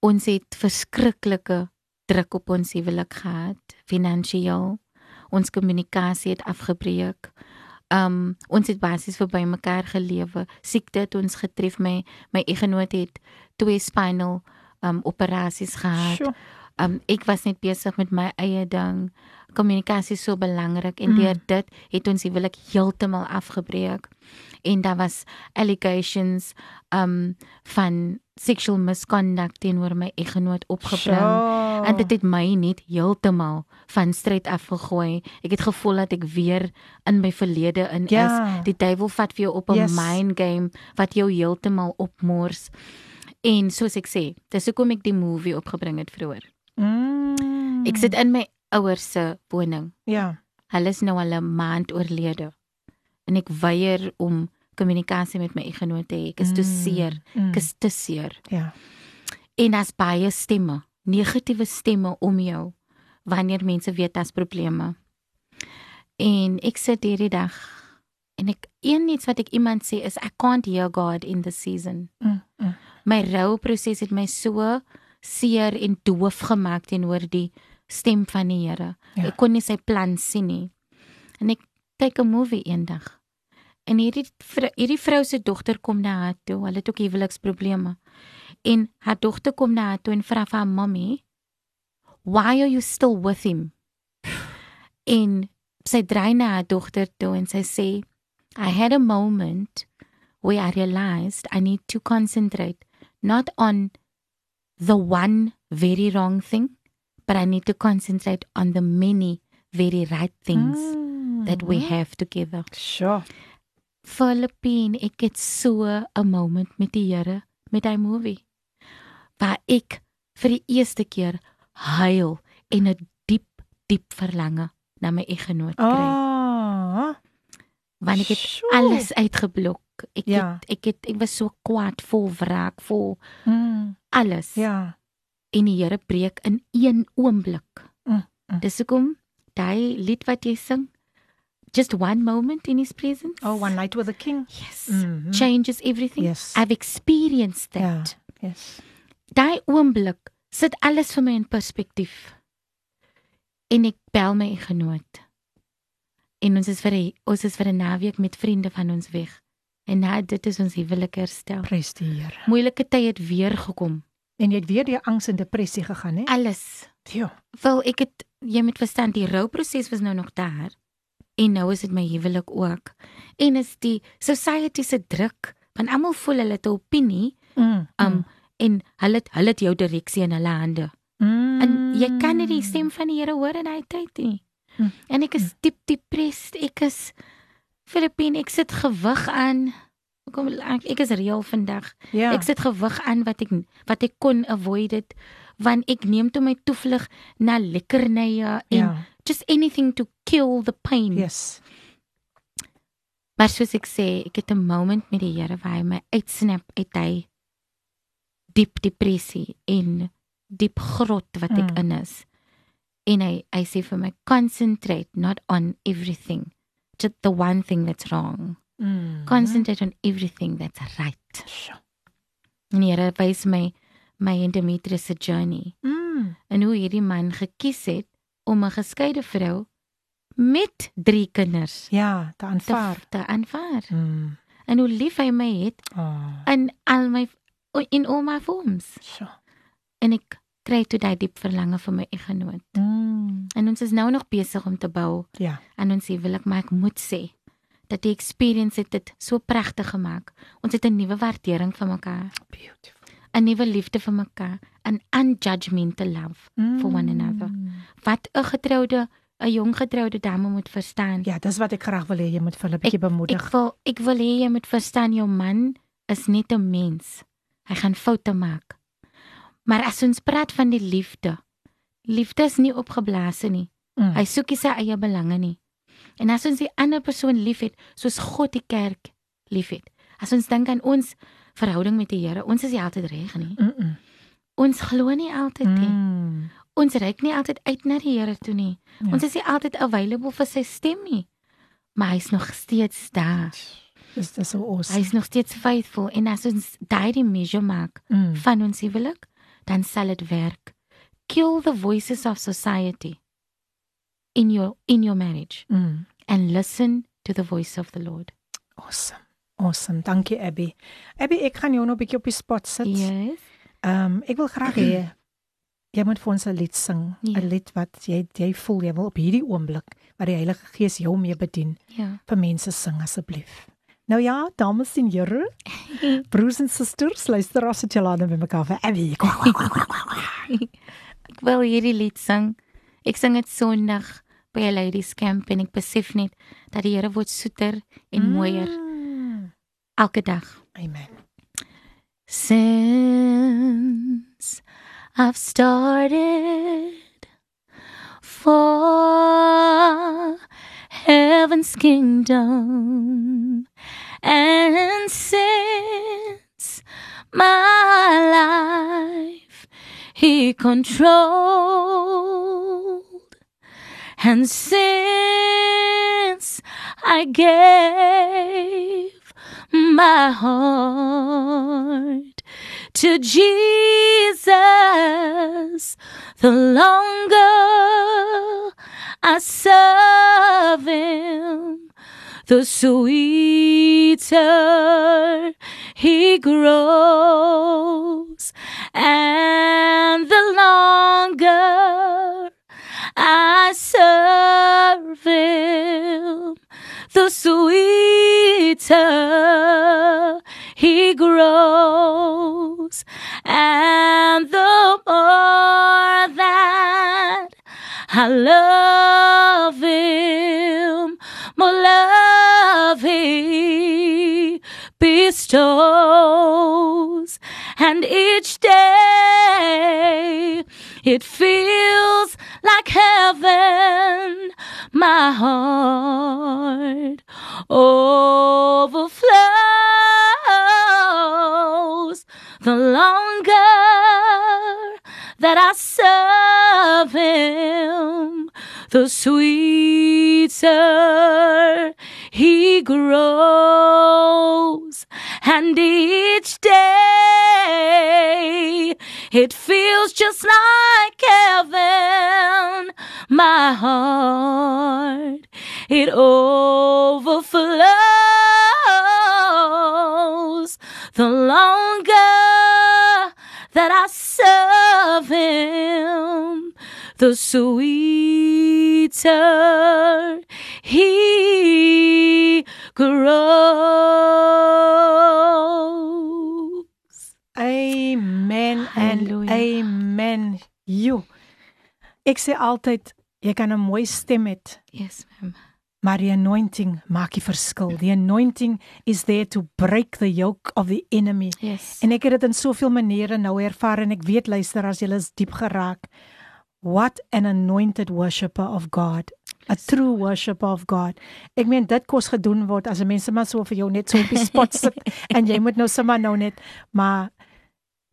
ons het verskriklike druk op ons huwelik gehad, finansiëel. Ons kommunikasie het afgebreek. Um ons het basies verby mekaar gelewe. Siekte het ons getref. My my eggenoot het twee spinal um operasies gehad. Sjoe. Um ek was net besig met my eie ding. Kommunikasie so belangrik en Mm. deur dit het ons huwelik heeltemal afgebreek. En daar was allegations um van sexual misconduct teenoor my eggenoot opgebring. Sjoe. En dit het my net heeltemal van stryd afgegooi. Ek het gevoel dat ek weer in my verlede in Ja. is. Die duiwel vat vir jou op 'n Yes. mind game wat jou heeltemal opmors. En soos ek sê, dis hoekom ek die movie opgebring het vroeër. Mm. Ek sit in my ouers se woning. Ja. Hulle is nou al 'n maand oorlede. En ek weier om kommunikasie met my eggenoot te hê. Ek is te Mm. seer. Mm. Ek is te seer. Ja. En as baie stemme, negatiewe stemme om jou wanneer mense weet daar's probleme. En ek sit hierdie dag en ek een iets wat ek iemand sê is I can't hear God in the season. Mm. Mm. My rouproses het my so seer en doof gemaak teenoor die stem van die Here. Ja. Ek kon nie sy plan sien nie. En ek kyk 'n movie eendag. En hierdie vrou, hierdie vrou se dogter kom na haar toe. Hulle het ook huweliksprobleme. En haar dogter kom na haar toe en vra vir haar mommy, "Why are you still with him?" En sy draai na haar dogter toe en sy sê, I had a moment where I realized I need to concentrate not on the one very wrong thing, but I need to concentrate on the many very right things that we have together. Sure. Philippine, ek het so 'n moment met die Here met hy movie. Waar ek vir die eerste keer huil en 'n diep diep verlange na my eggenoot kry. Ah. Want ek het sjoe. alles uitgeblok. Ek Ja. het ek het ek was so kwaad, vol wraak, vol Mm, alles. ja. En die Here breek in een oomblik. Mm, mm. Dis hoekom daai lied wat jy sing, just one moment in his presence. Oh, one night with the king. yes. Mhm. Changes everything. Yes. I've experienced Ja. that. Yes. Daai oomblik sit alles vir my in perspektief. En ek bel my genoot. En ons is vir 'n ons is vir 'n naweek met vriende van ons weg. En na dit is ons huwelik herstel. Prys die Here. Moeilike tye het weer gekom. En jy het weer deur angs en depressie gegaan, hè? Alles. Ja. Wel, ek het jy moet verstaan die rouproses was nou nog daar. En nou is dit my huwelik ook. En is die society se druk want almal voel hulle het 'n opinie Mm. um en hulle hulle het jou direksie in hulle hande. mm. En jy kan nie die stem van die Here hoor in hy tyd nie. Mm. En ek is diep depressed. Ek is Filippine, ek sit gewig aan. Kom ek, ek is reël vandag. Ja. Ek sit gewig aan wat ek wat ek kon avoid it want ek neem toe my toevlug na lekkernye en ja. just anything to kill the pain. Yes. Maar soos ek sê, ek het 'n moment met die Here waar hy my uitsnap uit hy diep depressie en diep grot wat ek Mm. in is. En hy hy sê vir my concentrate not on everything, just the one thing that's wrong. Mm. Concentrate on everything that's right. Sjoe. En Here wys my my endometrius se journey Mm. en hoe hierdie man gekies het om 'n geskeide vrou met 3 kinders Ja, te te, aanvaar. te aanvaar. Mm. En hoe lief hy my het Oh. in al my in al my vorms. Sjoe. En ek kry toe daai diep verlange vir my eggenoot. Mm. En ons is nou nog besig om te bou Ja. aan ons huwelik, maar ek moet sê dat die experience het dit so pragtig gemaak. Ons het 'n nuwe waardering vir mekaar, Beautiful. 'n nuwe liefde vir mekaar, 'n unjudgmental love for one another. Wat 'n getroude, 'n jong getroude dame moet verstaan. Ja, dis wat ek graag wil hê jy moet vir hulle 'n bietjie bemoedig. Ek wil ek wil hê jy moet verstaan jou man is net 'n mens. Hy gaan foute maak. Maar as ons praat van die liefde, liefde is nie opgeblaas nie. Mm. Hy soek nie sy eie belange nie. En as ons die ander persoon liefhet soos God die kerk liefhet. As ons dink aan ons verhouding met die Here, ons is nie altyd reg nie. Mm. -mm. Ons glo nie altyd nie. Mm. Ons reik nie altyd uit na die Here toe nie. Ja. Ons is nie altyd available vir sy stem nie. Maar hy's nog steeds daar. Dis dis so awesome. Hy's nog steeds faithful en as ons daai die measure maak Mm. van ons huwelik, dan sal dit werk. Kill the voices of society in your in your marriage Mm. and listen to the voice of the Lord. Awesome. Awesome. Dankie Abby. Abby, ek gaan jou nou 'n bietjie op die spot sit. Yes. Ehm um, ek wil graag hê jy moet vir ons 'n lied sing, 'n Ja. lied wat jy jy voel jy wil op hierdie oomblik wat die Heilige Gees jou mee bedien Ja. vir mense sing asseblief. Nou ja, dames en here, broers en susters, luister as dit julle aan by mekaar vir Abby. Ek wil hierdie lied sing. Ek sing dit Sondag by 'n ladies camp en ek besef net dat die Here word soeter en mooier Mm. elke dag. Amen. Since I've started for heaven's kingdom, and since my life He controlled, and since I gave my heart to Jesus, the longer I serve Him, the sweeter He grows, and the longer I serve him, the sweeter he grows, and the more that I love him, more love him bestows, and each day it feels like heaven. My heart overflows the longer that I serve him, the sweeter he grows. And each day it feels just like heaven. My heart, it overflows the longer that I serve him, the sweeter he grows. Amen and Halleluja. amen. You. Ek sê altyd jy kan 'n mooi stem hê, Yes, ma'am. maar die anointing maak die verskil. The anointing is there to break the yoke of the enemy. Yes. En ek het dit in soveel maniere nou ervaar en ek weet luister as jy is diep geraak. What an anointed worshipper of God. A true worshipper of God. Ek meen dit kos gedoen word as 'n mens maar so vir jou net so op die spot sit en jy moet nou sommer nou net maar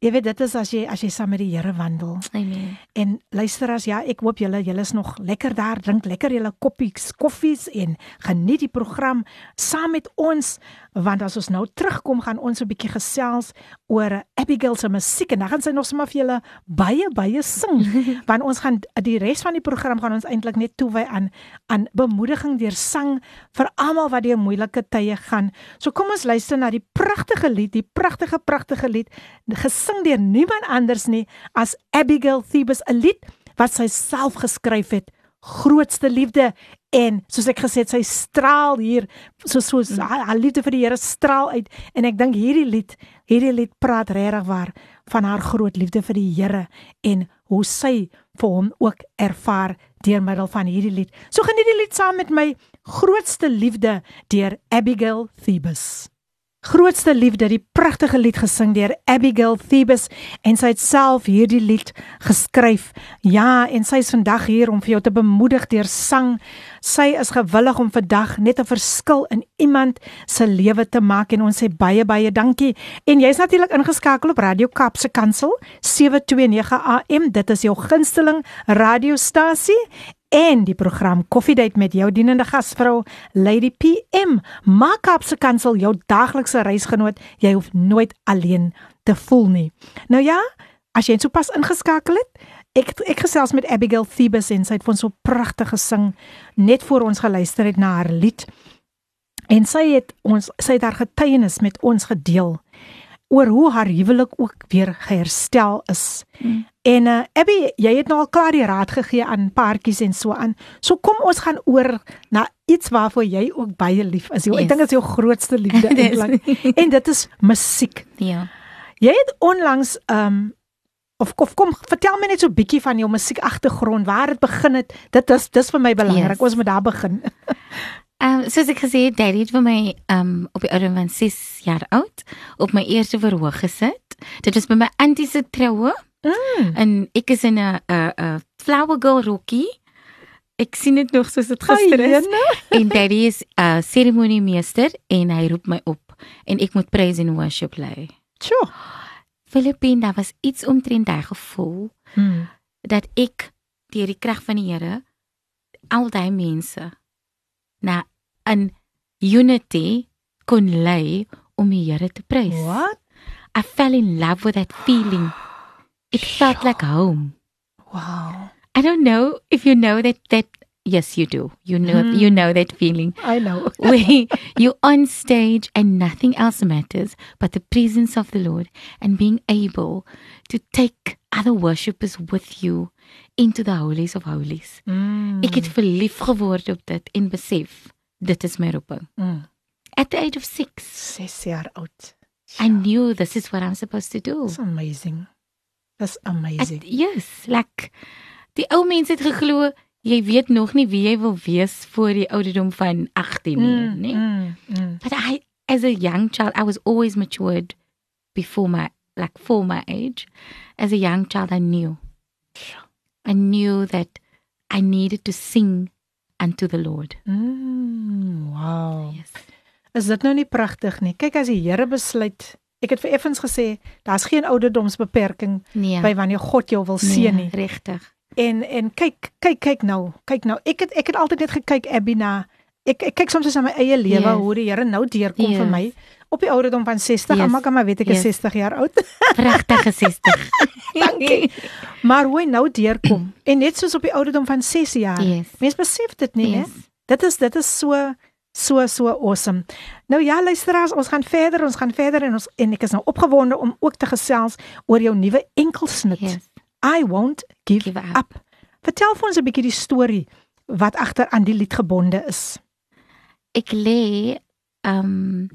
jy weet dit is as jy as jy saam met die Here wandel. Amen. En luisteraars, ja, ek hoop julle julle is nog lekker daar, drink lekker julle koppies koffies en geniet die program saam met ons want as ons nou terugkom gaan ons 'n bietjie gesels oor Abigail se musiek en dan gaan sy nog sommer vir julle baie baie sing want ons gaan die res van die program gaan ons eintlik net toewy aan aan bemoediging deur sang vir almal wat deur moeilike tye gaan. So kom ons luister na die pragtige lied, die pragtige pragtige lied gesing deur niemand anders nie as Abigail Thebus, 'n lied wat sy self geskryf het. Grootste liefde en soos ek gesê het, sy straal hier soos soos haar, haar liefde vir die Here straal uit en ek dink hierdie lied, hierdie lied praat regtig waar van haar groot liefde vir die Here en hoe sy vir hom ook ervaar deur middel van hierdie lied. So geniet die lied saam met my Grootste liefde deur Abigail Thebus. Grootste liefde, die pragtige lied gesing deur Abigail Thebus en sy het self hierdie lied geskryf. Ja, en sy is vandag hier om vir jou te bemoedig deur sang. Sy is gewillig om vandag net 'n verskil in iemand se lewe te maak en ons sê baie baie dankie. En jy's natuurlik ingeskakel op Radio Kapse Kansel 729 AM. Dit is jou gunsteling radiostasie en die program Koffiedייט met jou dienende gasvrou Lady PM. Maak Kapse Kansel jou daglikse reisgenoot. Jy hoef nooit alleen te voel nie. Nou ja, as jy sopas ingeskakel het, ek ek gesels met Abigail Thebus en sy het vir ons so pragtig gesing net voor ons geluister het na haar lied. En sy het ons sy het haar getuienis met ons gedeel oor hoe haar huwelik ook weer geherstel is. Mm. En uh, Abby, jy het nou al klaar die raad gegee aan paartjies en so aan. So kom ons gaan oor na iets waarvoor jy ook baie lief is. Yes. Yes. Ek dink dit is jou grootste liefde eintlik. En dit is musiek. Ja. Jy het onlangs um of, of kom vertel my net so 'n bietjie van jou musiekagtergrond, waar dit begin het. Dit is dis vir my belangrik. Yes. Ons moet daar begin. Ehm um, soos ek gesê het, Daddy het vir my ehm um, op die ouderdom van 6 jaar oud op my eerste verhoog gesit. Dit was by my auntie se troue Mm. en ek is in 'n 'n flower girl rokkie. Ek sien dit nog soos dit gister is. En Daddy is 'n uh, seremoniemeester en hy roep my op en ek moet praise and worship lei. Sjoe. Filippine, daar was iets omtrent daai gevoel Mm. dat ek deur die krag van die Here al daai mense na 'n unity kon lei om die Here te prys. What? I fell in love with that feeling. It felt like home. Wow. I don't know if you know that that yes you do. You know Mhm. you know that feeling I know. where you're on stage and nothing else matters but the presence of the Lord and being able to take other worshippers with you into the holies of holies. Mm. Ek het verlief geword op dit en besef dit is my roeping. mm. At the age of 6, 6 jaar oud. I knew this is what I'm supposed to do. That's amazing. That's At, amazing. yes, like die ou mense het geglo jy weet nog nie wie jy wil wees voor die ouderdom van 18 nie, Mm, nee. mm, mm. But I, as a young child, I was always matured before my, like, for my age. As a young child, I knew. I knew that I needed to sing unto the Lord. Mm, wow. Yes. Is dit nou nie pragtig nie? Kyk as die Here besluit. Ek het vir Effens gesê, daar's geen ouderdomsbeperking Nee. by wanneer God jou wil seën nie. Regtig. En en kyk, kyk, kyk nou, kyk nou. Ek het ek het altyd net gekyk Abby na ek ek kyk soms aan my eie lewe Yes. hoe die Here nou deurkom Yes. vir my op die ouderdom van 60. Yes. Almal kan maar weet ek is Yes. 60 jaar oud. Pragtige 60. Dankie. maar hoe hy nou deurkom en net soos op die ouderdom van 6 jaar. Yes. Mens besef dit nie, Yes. hè? Dit is dit is so so so awesome. Nou ja, luisteraars, ons gaan verder, ons gaan verder en ons en ek is nou opgewonde om ook te gesels oor jou nuwe enkelsnit. Yes. I won't give, Give up. up. Vertel vir ons 'n bietjie die storie wat agter aan die lied gebonde is. Ek lê um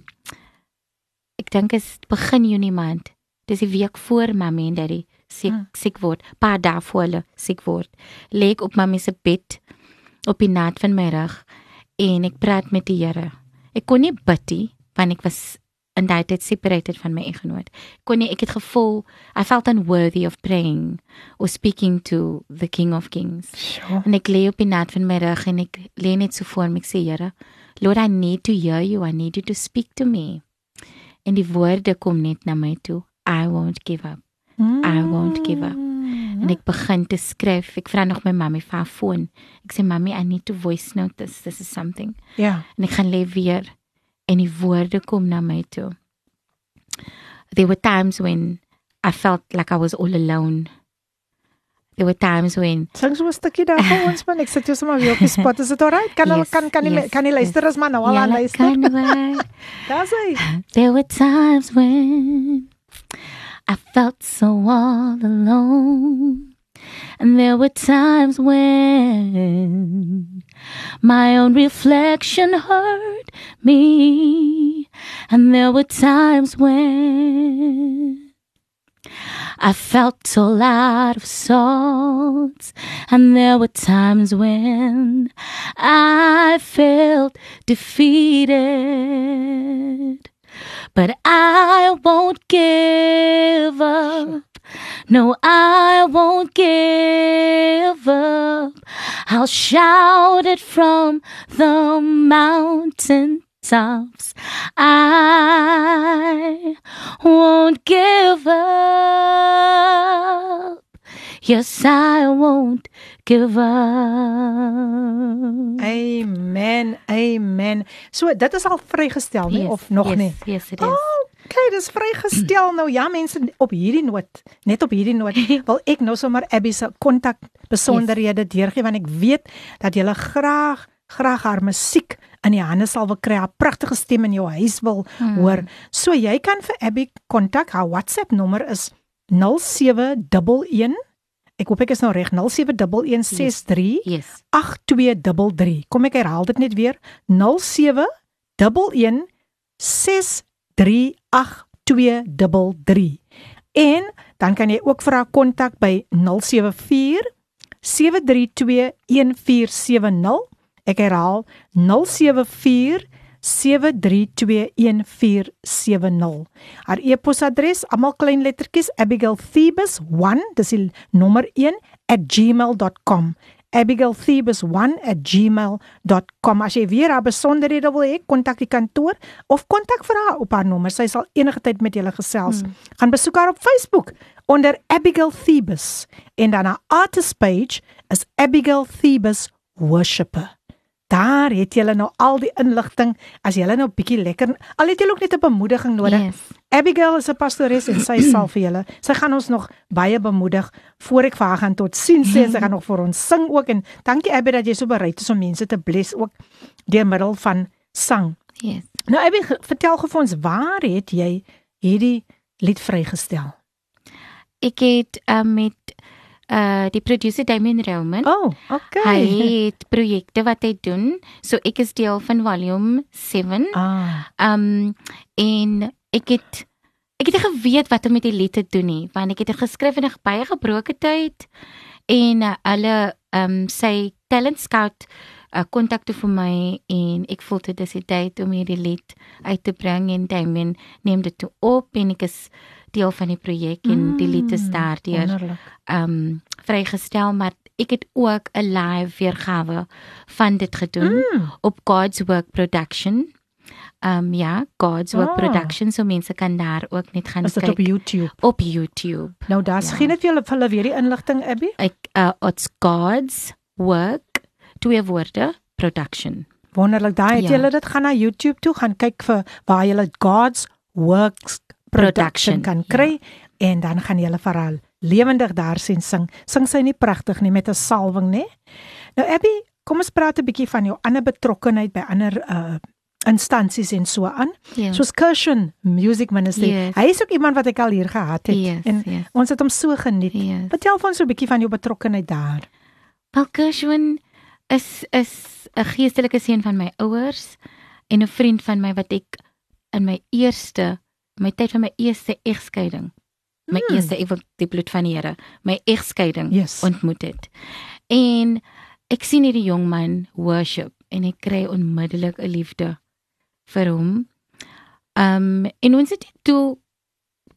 ek dink is begin Junie maand. Dis die week voor mamma en daddy siek Hmm. siek word. Paar dae voor hulle siek word. Lê ek op mamma se bed op die naad van my rug en ek praat met die Here. Ek kon nie bid nie want ek was in daai tyd separated van my eggenoot. Kon nie ek het gevoel I felt unworthy of praying or speaking to the King of Kings. Sjoe. En ek lê op die naad van my rug en ek lê net so voor my ek sê Here, Lord, I need to hear you. I need you to speak to me. En die woorde kom net na my toe. I won't give up. I won't give up. Mm. En ek begin te skryf. Ek vra nog my mammy vir haar foon. Ek sê mammy, I need to voice note this. This is something. Ja. En ek gaan lê weer en die woorde kom na my toe. There were times when I felt like I was all alone. There were times when Sing so 'n stukkie daar vir ons man. Ek sit jou sommer weer op die spot. Is dit alright? Kan yes, kan kan yes, kan jy luister as man nou al aan luister? Daar's hy. There were times when I felt so all alone. And there were times when my own reflection hurt me. And there were times when I felt all out of sorts. And there were times when I felt defeated. But I won't give up. No, I won't give up. I'll shout it from the mountain tops. I won't give up. Yes, I won't give up. Amen. Amen. So dit is al vrygestel nie of nog yes, nie? Yes, it is. Okay, dis vrygestel nou. Ja mense, op hierdie noot, net op hierdie noot, wil ek nou sommer Abby se kontak besonderhede yes. deurgee want ek weet dat jy graag graag haar musiek in die hande sal wil kry, haar pragtige stem in jou huis wil hmm. hoor. So jy kan vir Abby kontak. Haar WhatsApp nommer is 0711 Ek hoop ek is nou reg 071163 Yes. 8233. Kom ek herhaal dit net weer. 0711 6388233. En dan kan jy ook vir haar kontak by 074 732 1470. Ek herhaal 074 7321470. Haar e-posadres, almal klein lettertjies, abigailthebus1, dis die nommer 1 @gmail.com. abigailthebus1@gmail.com. As jy weer haar besonderhede wil hê, kontak die kantoor of kontak vir haar op haar nommer. Sy sal enige tyd met julle gesels. Hmm. Gaan besoek haar op Facebook onder Abigail Thebus en dan haar artist page is Abigail Thebus Worshipper. Daar het jy nou al die inligting as jy nou bietjie lekker al het jy ook net 'n bemoediging nodig. Yes. Abigail is 'n pastoores en sy sal vir julle. Sy gaan ons nog baie bemoedig voor ek vir haar gaan tot sien sê sy gaan nog vir ons sing ook en dankie Abby dat jy so bereid is om mense te bless ook deur middel van sang. Yes. Nou Abby, vertel gou vir ons waar het jy hierdie lied vrygestel? Ek het uh, met uh die producer Damien Roman. Oh, okay. Hy het projekte wat hy doen. So ek is deel van volume 7. Ah, Um en ek het ek het geweet wat om met die lied te doen nie, want ek het dit geskryf in 'n baie gebroke tyd en uh, hulle um, sy talent scout uh, kontakte vir my en ek voel dit is die tyd om hierdie lied uit te bring en Damien neem dit toe op en ek is deel van die projek en mm, die lied is daardeur ehm um, vrygestel maar ek het ook 'n live weergawe van dit gedoen mm. op God's Work Production. Ehm um, ja, God's Work ah. Production so mense kan daar ook net gaan kyk. Is dit op YouTube? Op YouTube. Nou daar's ja. geen net vir hulle vir hulle weer die inligting Abby? Ek uh it's God's Work twee woorde production. Wonderlik. Daai het ja. julle dit gaan na YouTube toe gaan kyk vir waar julle God's Works production, kan kry ja. en dan gaan julle verhaal lewendig daar sien sing. Sing sy nie pragtig nie met 'n salwing nê? Nou Abby, kom ons praat 'n bietjie van jou ander betrokkeheid by ander uh instansies en so aan. Yeah. Ja. Soos Cushion Music Ministry. Yes. Hy is ook iemand wat ek al hier gehad het yes, en yes. ons het hom so geniet. Yes. Vertel vir ons so 'n bietjie van jou betrokkeheid daar. Wel Cushion is is 'n geestelike seun van my ouers en 'n vriend van my wat ek in my eerste my tyd van my eerste egskeiding my hmm. eerste ek wil die bloed van die Here my egskeiding yes. ontmoet het en ek sien hierdie jong man worship en ek kry onmiddellik 'n liefde vir hom um en ons het toe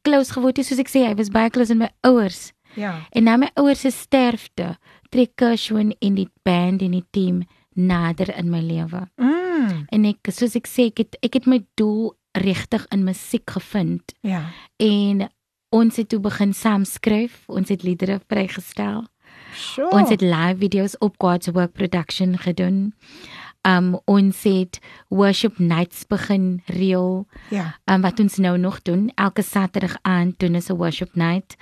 close geword soos ek sê hy was baie close in my ouers ja en na my ouers se sterfte trek Kershwin in die band en die team nader in my lewe mm. en ek soos ek sê ek het, ek het my doel regtig in musiek gevind ja en ons het toe begin saam skryf, ons het liedere vrygestel. Sure. Ons het live video's op God's Work Production gedoen. Um ons het worship nights begin reël. Ja. Um wat ons nou nog doen, elke Saterdag aand doen ons 'n worship night.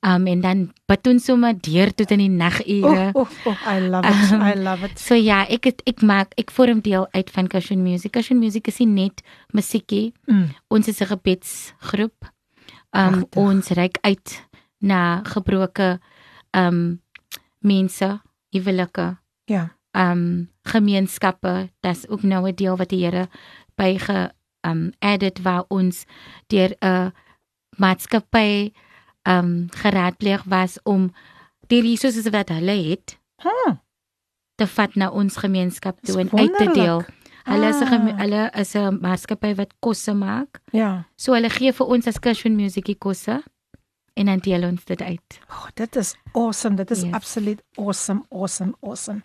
Um en dan bid ons sommer deur tot in die nagure. Oh, oh, oh, I love it. Um, I love it. So ja, ek het, ek maak ek vorm deel uit van Cushion Music. Cushion Music is nie net musiekie. Mm. Ons is 'n gebedsgroep um Prachtig. ons reik uit na gebroke um mense, huwelike. Ja. Um gemeenskappe, dis ook nou 'n deel wat die Here by ge um added waar ons deur 'n maatskappy um geraadpleeg was om die resources wat hulle het. Huh. te vat na ons gemeenskap toe en uit te deel. Hulle is 'n ah. hulle is 'n maatskappy wat kosse maak. Ja. So hulle gee vir ons as Cushion Music kosse en dan deel ons dit uit. Oh, dit is awesome. Dit is yes. absoluut awesome, awesome, awesome.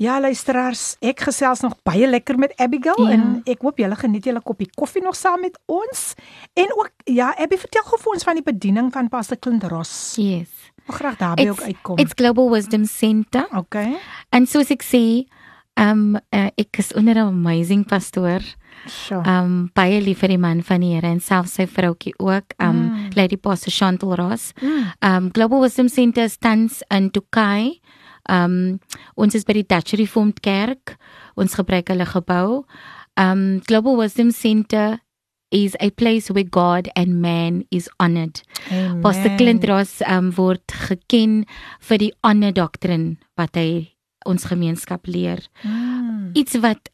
Ja, luisteraars, ek gesels nog baie lekker met Abigail ja. en ek hoop julle geniet julle koppie koffie nog saam met ons. En ook ja, Abby vertel gou vir ons van die bediening van Pastor Clint Ross. Yes. Ek graag daarby ook uitkom. It's Global Wisdom Center. Okay. En soos ek sê, Ehm um, uh, ek is onder 'n amazing pastoor. Sure. Um, baie lief vir die man van die Here en selfs sy vroutjie ook, um, mm. Lady Pastor Chantal Ross. Mm. Mm. um, Global Wisdom Center stands in Tukai. Ehm um, ons is by die Dutch Reformed Kerk. Ons gebruik hulle gebou. Ehm um, Global Wisdom Center is a place where God and man is honored. Pastor Clint Ross um, word geken vir die honor doctrine wat hy ons gemeenskap leer. Mm. Iets wat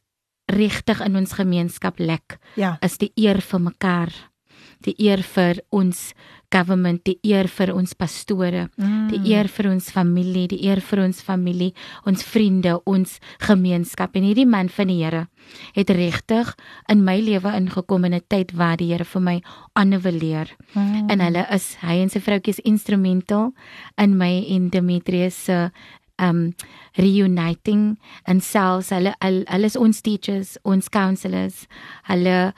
regtig in ons gemeenskap lek, ja. is die eer vir mekaar. Die eer vir ons government, die eer vir ons pastore, mm. die eer vir ons familie, die eer vir ons familie, ons vriende, ons gemeenskap. En hierdie man van die Here het regtig in my lewe ingekom in 'n tyd waar die Here vir my ander wil leer. Mm. En hulle is hy en sy vroutjie is instrumental in my en Demetrius se um reuniting and selfs hulle hulle is ons teachers, ons counselors. Hulle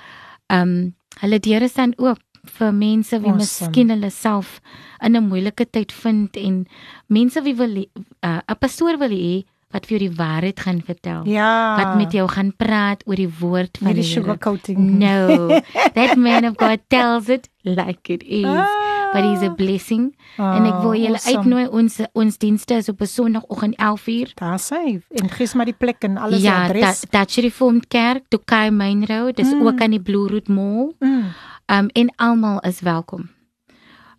um hulle deure staan oop vir mense wie awesome. miskien hulle self in 'n moeilike tyd vind en mense wie wil uh, 'n uh, pastoor wil hê wat vir jou die waarheid gaan vertel. Ja. Wat met jou gaan praat oor die woord van die sugarcoating. No. That man of God tells it like it is. Ah but he's a blessing. Oh, en ek wil julle awesome. uitnooi ons ons dienste is op 'n Sondagoggend 11:00. Daar sê en gee maar die plek en alles ja, adres. Ja, dat dat Reformed Kerk, Tokai Main Road, dis mm. ook aan die Blue Route Mall. Mm. Um en almal is welkom.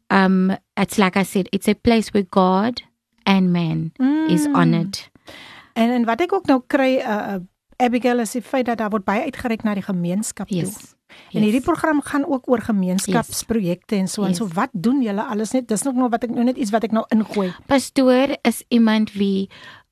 Um it's like I said, it's a place where God and man mm. is honored. En en wat ek ook nou kry uh Abigail is die feit dat daar word baie uitgereik na die gemeenskap yes. toe. En hierdie program gaan ook oor gemeenskapsprojekte yes. en so en yes. so wat doen julle alles net dis nog nog wat ek nou net iets wat ek nou ingooi. Pastoor is iemand wie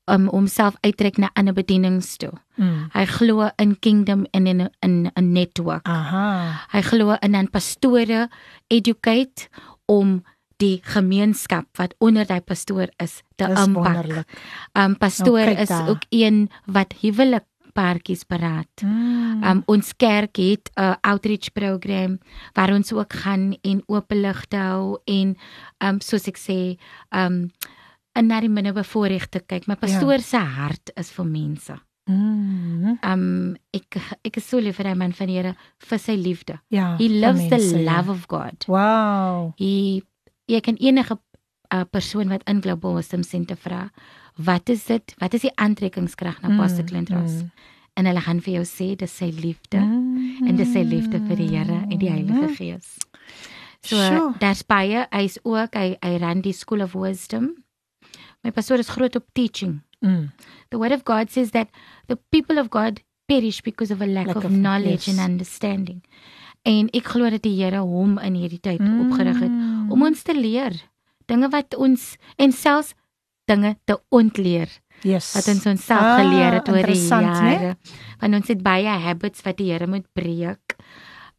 um homself uittrek na ander bedienings toe. Mm. Hy glo in kingdom en in 'n in 'n netwerk. Aha. Hy glo in aan pastore educate om die gemeenskap wat onder daai pastoor is te impak. Um pastoor Nou, kyk is daar. ook een wat huwelik paartjies beraad. Mm. Um ons kerk het 'n outreach program waar ons ook gaan en openligte hou en um soos ek sê um en na die minder bevoorregte kyk. My pastoor se hart is vir mense. Mm. Um ek ek is so lief vir hy man van die Here vir sy liefde. Ja. He loves the mense, ja. love of God. Wow. Hy jy kan enige uh, persoon wat in Global Wisdom Center vra, wat is dit? Wat is die aantrekkingskrag na Pastor Clint Ross? En hulle gaan vir jou sê dis sy liefde Mm. en dis sy liefde vir die Here en die Heilige Gees. So Sjoe. daar's baie, hy's ook hy hy ran die School of Wisdom. My pastoor is groot op teaching. Mm. The word of God says that the people of God perish because of a lack, Lack of, of- knowledge yes. and understanding. En ek glo dat die Here hom in hierdie tyd opgerig het Mm. om ons te leer dinge wat ons en selfs dinge te ontleer Yes. wat ons onsself Ah, geleer het oor die jare. Want ons het baie habits wat die Here moet breek.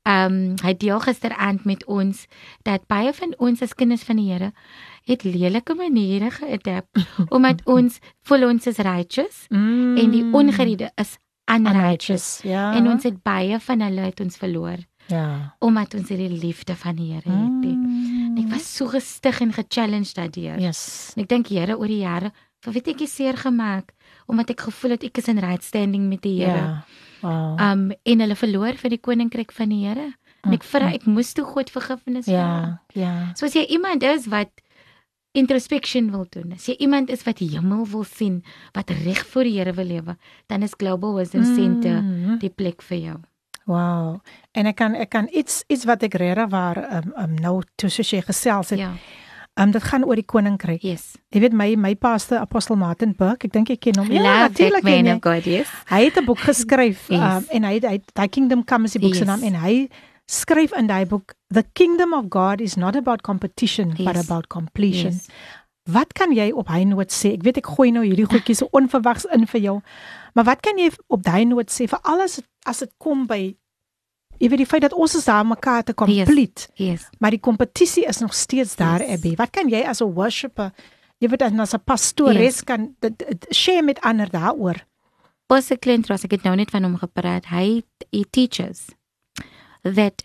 Ehm um, hy deel gisteraand met ons dat baie van ons as kinders van die Here het lelike maniere geadap omdat ons voel ons is righteous Mm. en die ongeriede is unrighteous. unrighteous. Ja. En ons het baie van hulle het ons verloor ja. omdat ons hierdie liefde van die Here het. nie. Mm. Ek was so gestig en gechallenged daardeur. Yes. En ek dink Here oor die jare, vir weet ek is seer gemaak omdat ek gevoel het ek is in right standing met die Here. Ja. Wow. Um en hulle verloor vir die koninkryk van die Here. En ek vra ek moes toe God vergifnis vra. ja. Ja. So as jy iemand is wat introspection wil doen, as jy iemand is wat die hemel wil sien, wat reg voor die Here wil lewe, dan is Global Wisdom Center Mm. die plek vir jou. Wow. En ek kan ek kan iets iets wat ek regtig waar um, um nou toe soos jy gesels het. Ja. Um dit gaan oor die koninkryk. Yes. Jy weet my my pastoor Apostel Martin Burke, ek dink ek ken hom. Ja, that natuurlik ken jy. of God, yes. Hy het 'n boek geskryf Yes. um, en hy hy daai Kingdom Come is die boek se Yes. naam en hy skryf in daai boek The Kingdom of God is not about competition but Yes. about completion. Yes. Wat kan jy op hy noot sê? Ek weet ek gooi nou hierdie goedjies so onverwags in vir jou. Maar wat kan jy op daai noot sê vir alles as dit kom by jy weet die feit dat ons is daar mekaar te complete, Yes. maar die kompetisie is nog steeds daar, Yes. Abby. Wat kan jy as 'n worshipper, jy weet as 'n pastoor Yes. kan dit- dit- share met ander daaroor? Pastor Clint Ross, ek het nou net van hom gepraat. Hy he teaches that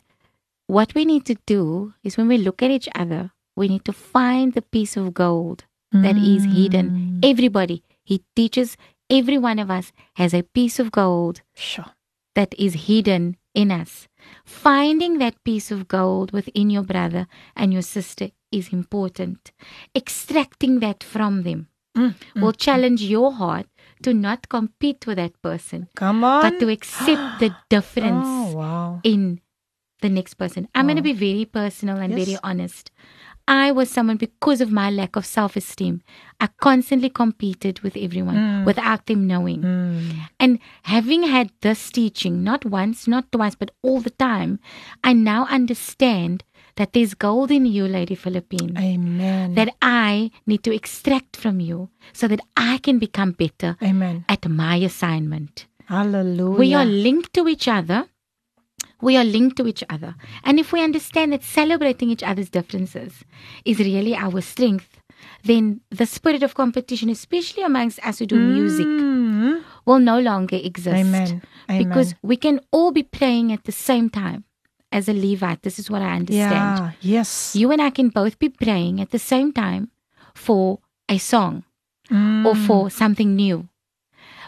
what we need to do is when we look at each other, we need to find the piece of gold that is hidden. Mm. Everybody, he teaches every one of us has a piece of gold Sure. that is hidden in us. Finding that piece of gold within your brother and your sister is important. Extracting that from them Mm, will challenge your heart to not compete with that person, Come on. but to accept the difference Oh, wow. in the next person. I'm going to be very personal and very honest. I was someone because of my lack of self esteem. I constantly competed with everyone Mm. without them knowing. Mm. And having had this teaching, not once, not twice, but all the time, I now understand that there's gold in you, Lady Philippine, Amen. that I need to extract from you so that I can become better Amen. at my assignment. Hallelujah. We are linked to each other. We are linked to each other. And if we understand that celebrating each other's differences is really our strength, then the spirit of competition, especially amongst us who do music, Mm. will no longer exist. Amen. Amen. Because we can all be playing at the same time as a Levite. This is what I understand. yeah, yes. You and I can both be praying at the same time for a song Mm. or for something new.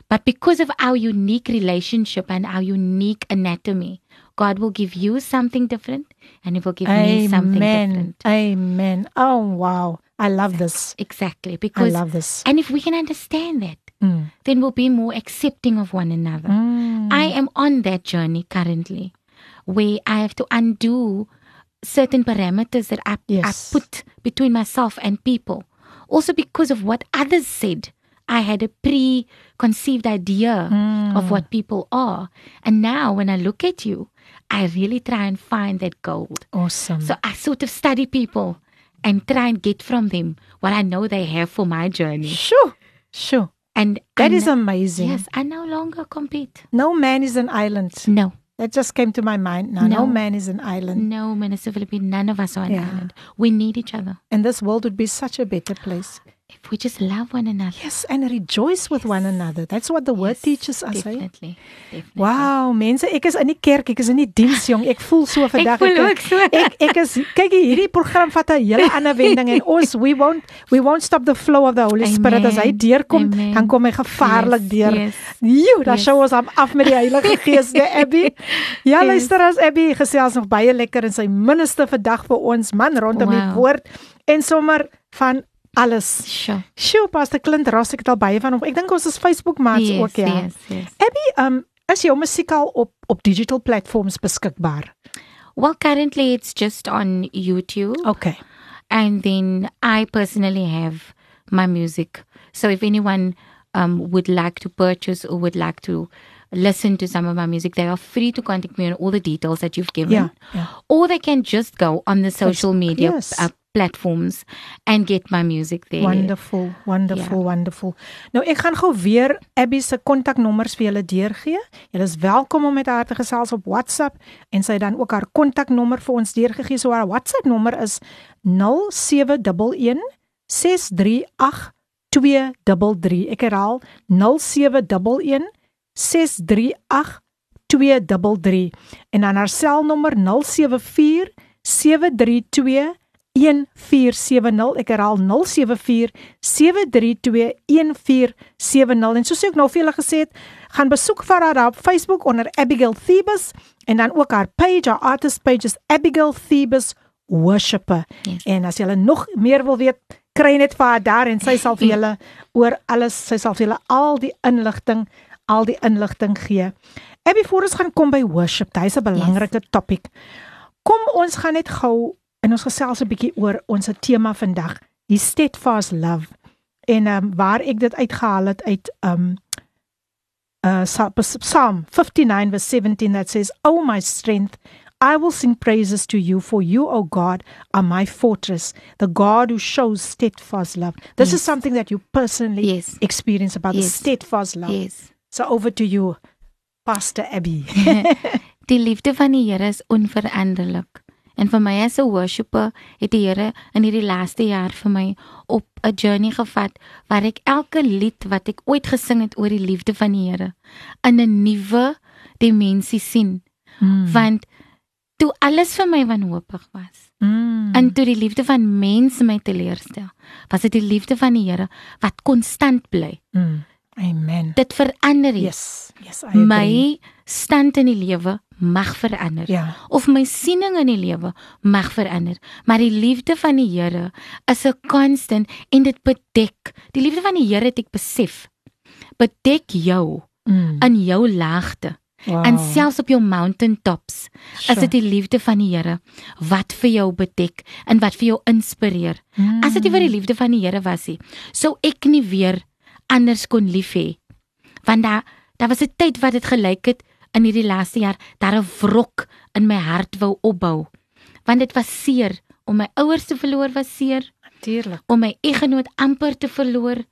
But because of our unique relationship and our unique anatomy, God will give you something different and He will give me something different. Amen. Oh wow. I love this. Exactly. Because I love this. and if we can understand that, Mm. then we'll be more accepting of one another. Mm. I am on that journey currently where I have to undo certain parameters that I, Yes. I put between myself and people. Also because of what others said. I had a preconceived idea Mm. of what people are. And now when I look at you, I really try and find that gold. awesome. So I sort of study people and try and get from them what I know they have for my journey. Sure. Sure. And That is amazing. Yes, I no longer compete. No man is an island. No. That just came to my mind now. No, No. man is an island. No, Minister Philippine, none of us are an Yeah. island. We need each other. And this world would be such a better place. If we just love one another. Yes, and rejoice with one another. That's what the word Yes, teaches us. eh? Definitely. Definitely. Wow, mense, ek is in die kerk, ek is in die diens jong. Ek voel so vandag. voel is- ook so. Ek ek is kyk hier, hierdie program vat 'n hele ander wending en ons we won't we won't stop the flow of the Holy Spirit as hy Amen. deurkom, Amen. dan kom hy gevaarlik Yes, deur. yes. Jo, dan Yes. sou ons hom af met die Heilige Gees, né, Abby? Ja, Yes. luister as Abby gesels nog baie lekker in sy minste vandag vir ons man rondom die Wow. woord en sommer van alles. Sure. Sjoe, Pastor Clint Ross, het al baie van hom. Ek dink ons is Facebook maats Yes, ook ja. yes, yes. Abby, um is jou musiek al op op digital platforms beskikbaar? Well, currently it's just on YouTube. Okay. and then I personally have my music. So if anyone um, would like to purchase or would like to listen to some of my music, they are free to contact me on all the details that you've given. Yeah, yeah. Or they can just go on the social media yes. Platforms and get my music there. Wonderful, wonderful, Ja. wonderful. Nou ek gaan gou weer Abby se kontaknommers vir julle deurgee. Julle is welkom om met haar te gesels op WhatsApp en sy dan ook haar kontaknommer vir ons deurgegee. So haar WhatsApp nommer is 0711 638 233. Ek herhaal 0711 638 233 en dan haar selnommer 074 732 1470 ek herhaal 074 732 1470 en soos ek nou vir julle gesê het gaan besoek vir haar op Facebook onder Abigail Thebus en dan ook haar page haar artist page is Abigail Thebus worshipper. Yes. en as jy nog meer wil weet kry net vir haar daar en sy sal vir julle oor alles sy sal vir julle al die inligting al die inligting gee. Abby voor ons gaan kom by worship dis 'n belangrike yes. topik kom ons gaan net gou en ons gesels 'n bietjie oor ons tema vandag, die steadfast love. En ehm um, waar ek dit uitgehaal het uit ehm um, uh Sa- Psalm 59 verse 17 that says, "Oh my strength, I will sing praises to you for you, O God, are my fortress, the God who shows steadfast love." This is Yes. something that you personally Yes. experience about the Yes. steadfast love. Yes. So over to you, Pastor Abby. Die liefde van die Here is onveranderlik. En vir my as 'n worshipper het die Here in hierdie laaste jaar vir my op 'n journey gevat waar ek elke lied wat ek ooit gesing het oor die liefde van die Here in 'n nuwe dimensie sien. Mm. Want toe alles vir my wanhoopig was, Mm. en toe die liefde van mense my teleurstel, was dit die liefde van die Here wat konstant bly. Mm. Amen. Dit verander nie. Yes. Yes, I agree. my stand in die lewe mag verander. Ja. Of my siening in die lewe mag verander, maar die liefde van die Here is 'n constant en dit bedek. Die liefde van die Here het ek besef bedek jou Mm. in jou laagte Wow. en selfs op jou mountain tops. Sure. Is dit die liefde van die Here wat vir jou bedek en wat vir jou inspireer? Mm. As dit nie vir die liefde van die Here was nie, sou ek nie weer anders kon lief hê. Want daar daar was 'n tyd wat dit gelyk het in hierdie laaste jaar dat 'n wrok in my hart wou opbou. Want dit was seer om my ouers te verloor was seer, Natuurlik. om my eggenoot amper te verloor.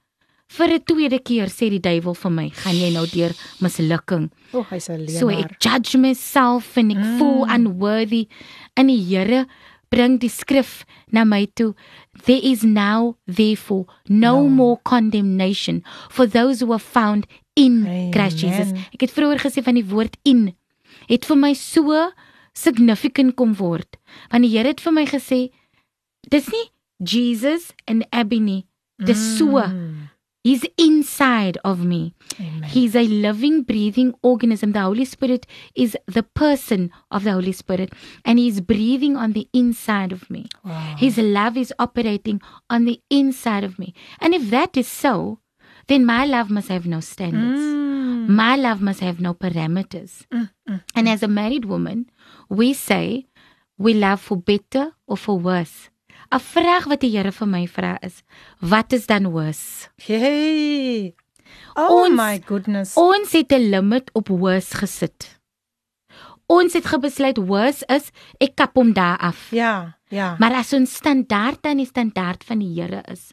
Vir 'n tweede keer sê die duiwel vir my, gaan jy nou deur mislukking. O, oh, hy's 'n leienaar. So ek judge myself en ek mm. voel unworthy en die Here bring die skrif na my toe. There is now therefore no, No. more condemnation for those who are found in Amen. Christ Jesus. Ek het vroeër gesê van die woord in het vir my so significant kom word. Want die Here het vir my gesê dis nie Jesus en Abby nie. Dis so. Mm. He's inside of me. Amen. He's a living, breathing organism. The Holy Spirit is the person of the Holy Spirit, and He's breathing on the inside of me. Wow. His love is operating on the inside of me. And if that is so, then my love must have no standards. Mm. My love must have no parameters. Mm, mm. And as a married woman, we say we love for better or for worse. 'n Vraag wat die Here vir my vra is, wat is dan worse? Hey. Oh Ons- my goodness. Ons het 'n limit op worse gesit. Ons het gebesluit worse is ek kap hom daar af. Ja, ja. Maar as ons standaard dan die standaard van die Here is,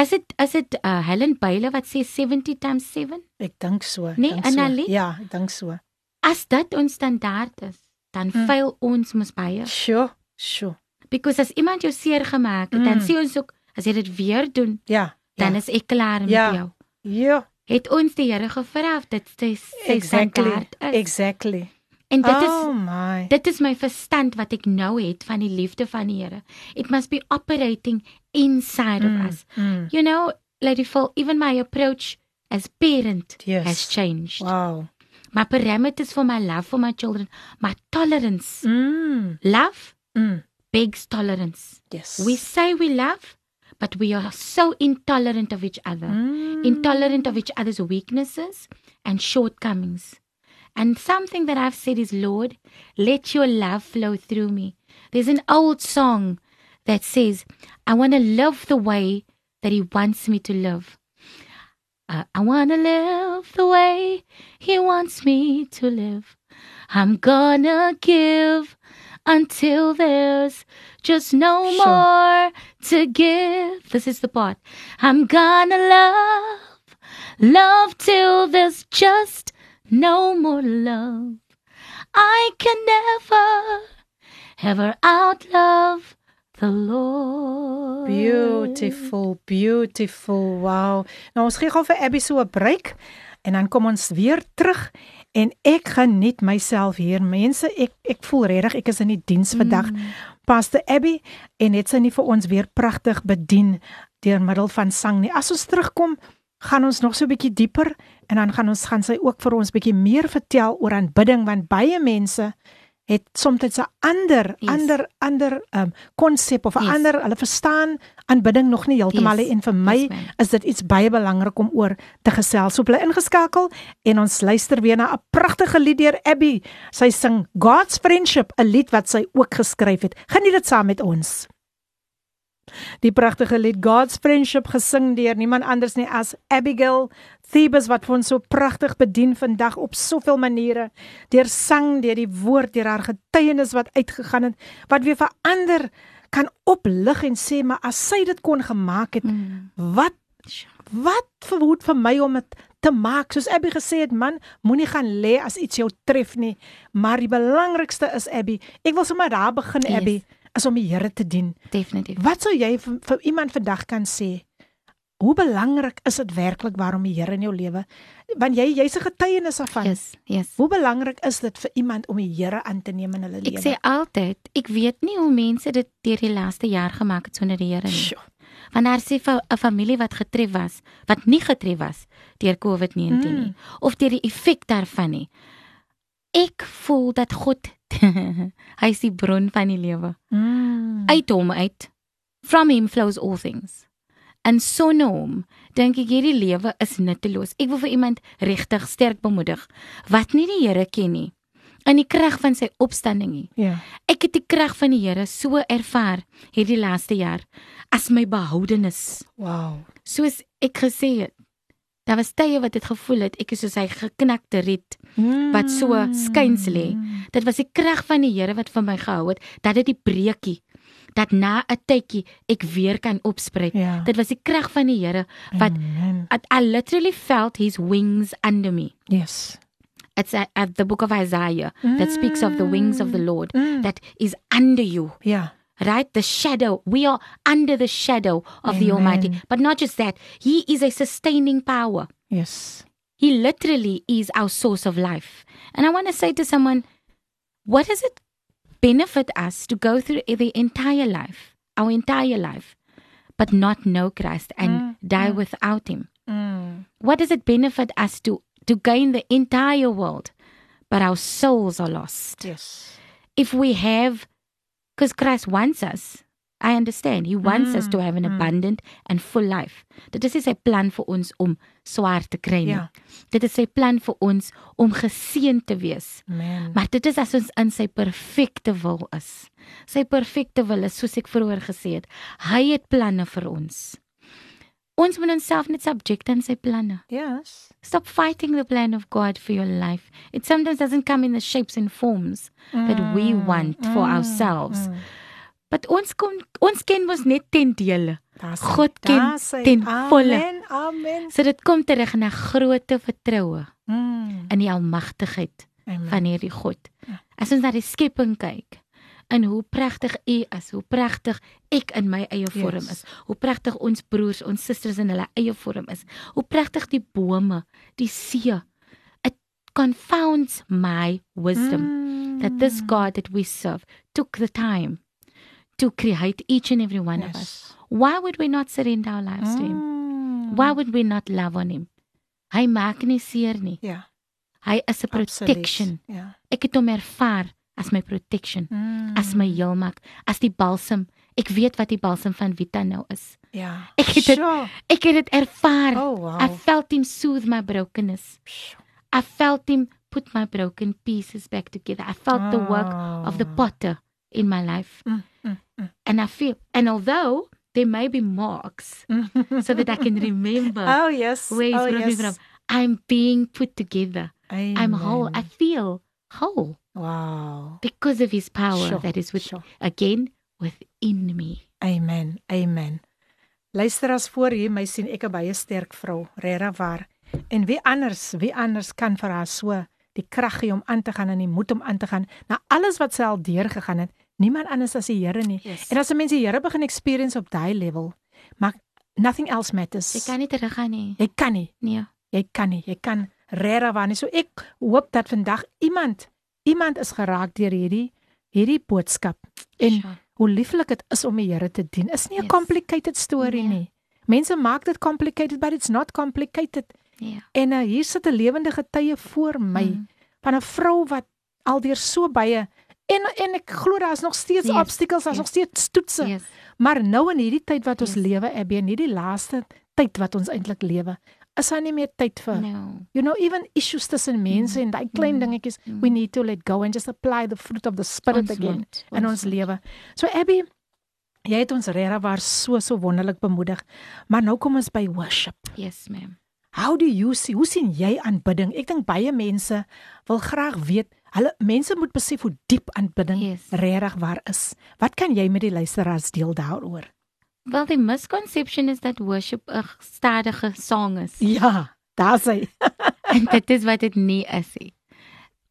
Is dit is dit uh, Helen Bailey wat sê 70 times 7? Ek dink so. Nee, Annelie? So. Ja, ek dink so. As dit ons standaard is, dan Mm. faal ons mos baie. Sjoe, sjoe. Because as iemand jou seer gemaak het, Mm. dan sê ons ook as jy dit weer doen, Ja. dan ja. is ek klaar met Ja. jou. Ja, Het ons die Here gevra of dit sy sy exactly. standaard is. Exactly. En dit is oh my. Dit is my verstand wat ek nou het van die liefde van die Here. It must be operating inside Mm, of us. mm. You know, Lady Phil, even my approach as parent Yes. has changed. Wow. My parameters for my love for my children, my tolerance. Mm. Love Mm. Begs tolerance. Yes. We say we love, but we are so intolerant of each other. Mm. Intolerant of each other's weaknesses and shortcomings. And something that I've said is, Lord, let your love flow through me. There's an old song that says, I want to live the way that He wants me to live. Uh, I want to live the way He wants me to live. I'm gonna give until there's just no Sure. more to give. This is the part. I'm gonna love, love till there's just no more love. I can never, ever outlove the Lord. Beautiful, beautiful. Wow. Nou ons gee gou vir Abby so 'n break en dan kom ons weer terug en ek geniet myself hier. Mense, ek ek voel regtig ek is in die diens vandag. Mm. Pastor Abby en het sy nie vir ons weer pragtig bedien deur middel van sang nie. As ons terugkom, gaan ons nog so 'n bietjie dieper en dan gaan ons gaan sy ook vir ons bietjie meer vertel oor aanbidding want baie mense het soms 'n ander Yes. ander ander um konsep of 'n Yes. ander hulle verstaan aanbidding nog nie heeltemal Yes. en vir my Yes, ma'am. is dit iets baie belangrik om oor te gesels. So bly ingeskakel en ons luister weer na 'n pragtige lied deur Abby. Sy sing God's Friendship, 'n lied wat sy ook geskryf het. Geniet dit saam met ons. Die pragtige lied God's Friendship gesing deur niemand anders nie as Abigail Thebes wat vir ons so pragtig bedien vandag op soveel maniere deur sang, deur die woord, deur haar getuienis wat uitgegaan het wat weer verander kan oplig en sê maar as sy dit kon gemaak het, Mm. wat wat verhoed vir my om dit te maak soos Abby gesê het man moenie gaan lê as iets jou tref nie maar die belangrikste is Abby ek wil sommer daar begin Yes. Abby is om die Here te dien Definitief. wat sou jy vir, vir iemand vandag kan sê hoe belangrik is dit werklik waarom die Here in jou lewe want jy jy's 'n getuienis daarvan Yes, yes. hoe belangrik is dit vir iemand om die Here aan te neem in hulle lewe Ek sê altyd, ek weet nie hoe mense dit deur die laaste jaar gemaak het sonder die Here nie. Sjoe. Want daar sê 'n familie wat getref was, wat nie getref was deur COVID-19 Mm. nie of deur die effek daarvan nie. Ek voel dat God hy is die bron van die lewe. mm. Uit hom uit. From him flows all things. En sonder hom dink ek hierdie lewe is nutteloos. Ek wil vir iemand regtig sterk bemoedig wat nie die Here ken nie. In die krag van sy opstanding nie. ja Ek het die krag van die Here so ervaar hierdie laaste jaar as my behoudenis. wow Soos ek gesê het, daar was tye wat dit gevoel het ek is soos hy geknakte riet wat so skuins lê. Dit was die krag van die Here wat vir my gehou het dat dit die breekie dat na 'n tydjie ek weer kan opspruit. ja Dit was die krag van die Here wat Amen. I, literally felt his wings under me. yes It's at, at the book of Isaiah that speaks of the wings of the Lord Mm. that is under you. ja right? The shadow. We are under the shadow of the Almighty. But not just that, He is a sustaining power. yes He literally is our source of life. And I want to say to someone, what does it benefit us to go through the entire life, our entire life, but not know Christ and Mm, die mm. without Him? mm. What does it benefit us to, to gain the entire world, but our souls are lost? yes if we have because Christ wants us. I understand. He wants us to have an Mm, mm. abundant and full life. Dit is sy plan vir ons om swaar te kry nie. Ja. Dit is sy plan vir ons om geseën te wees. Man maar dit is as ons in sy perfekte wil is. Sy perfekte wil is soos ek vroeër gesê het. Hy het planne vir ons ons moet onsself net subject aan sy planne yes Stop fighting the plan of God for your life. It sometimes doesn't come in the shapes and forms that we want for ourselves. Mm. But ons kom ons ken mos net ten dele. Daar's God ken hy. ten volle. Amen. Amen. So dit kom terug na grootte vertroue Mm. in die almagtigheid Amen. van hierdie God. Ja. As ons na die skepping kyk, en hoe pragtig U is, hoe pragtig ek in my eie vorm Yes. is, hoe pragtig ons broers, ons susters in hulle eie vorm is, hoe pragtig die bome, die see. It confounds my wisdom Mm. that this God that we serve took the time to create each and every one of us. Yes. Why would we not surrender our lives to him? Mm. Why would we not love on him? Hy maak nie seer nie. Ja. Hy is 'n protection. Ja. Ek het hom ervaar as my protection, Mm. as my heelmak, as die balsam. Ek weet wat die balsam van Vita nou is. Ja. Ek het dit- Sure. Ek het dit ervaar. Oh wow. I felt him soothe my brokenness. I felt him put my broken pieces back together. I felt the work of the Oh. potter in my life. Mm, mm, mm. And I feel and although there may be marks so that I can remember Oh yes. where he's oh, brought me yes. from, I'm being put together. I'm whole. I Amen. feel whole Wow. because of his power Sure, that is with sure. again within me. Amen. Amen. Luister as voor hier my sien ek 'n baie sterk vrou, regtig waar. En wie anders, wie anders kan vir haar so die krag gee om aan te gaan en die moed om aan te gaan na alles wat sy al deurgegaan het. Niemand anders as die Here nie. Yes. En as 'n mens die Here begin experience op daai level, maar nothing else matters. Jy kan nie teruggaan nie. jy kan nie. Nee. Jy kan nie. Jy kan regtig waar nie. So ek hoop dat vandag iemand iemand is geraak deur hierdie hierdie boodskap. En Sure. hoe lieflik dit is om die Here te dien. Is nie 'n Yes. complicated story Nee. nie. Mense maak dit complicated, but it's not complicated. Ja. En uh, hier sit 'n lewende getuie voor my Mm. van 'n vrou wat aldeer so baie en en ek glo daar's nog steeds Yes, obstacles, daar's yes. nog steeds toetse. Yes. Maar nou in hierdie tyd wat ons Yes. lewe, Abby, in hierdie laaste tyd wat ons eintlik lewe, is daar nie meer tyd vir No. you know even issues tussen mense en daai klein mm, dingetjies. mm. We need to let go and just apply the fruit of the spirit Ons again moet, in ons moet. lewe. So Abby, jy het ons regtig waar so so wonderlik bemoedig. Maar nou kom ons by worship. Yes, ma'am. How do you see? Hoe sien jy aanbidding? Ek dink baie mense wil graag weet. Hulle mense moet besef hoe diep aanbidding Yes. regtig waar is. Wat kan jy met die luisteraars deel daaroor? Well, the misconception is that worship 'n stadige song is. Ja, daar's hy. en dit is wat dit nie is nie.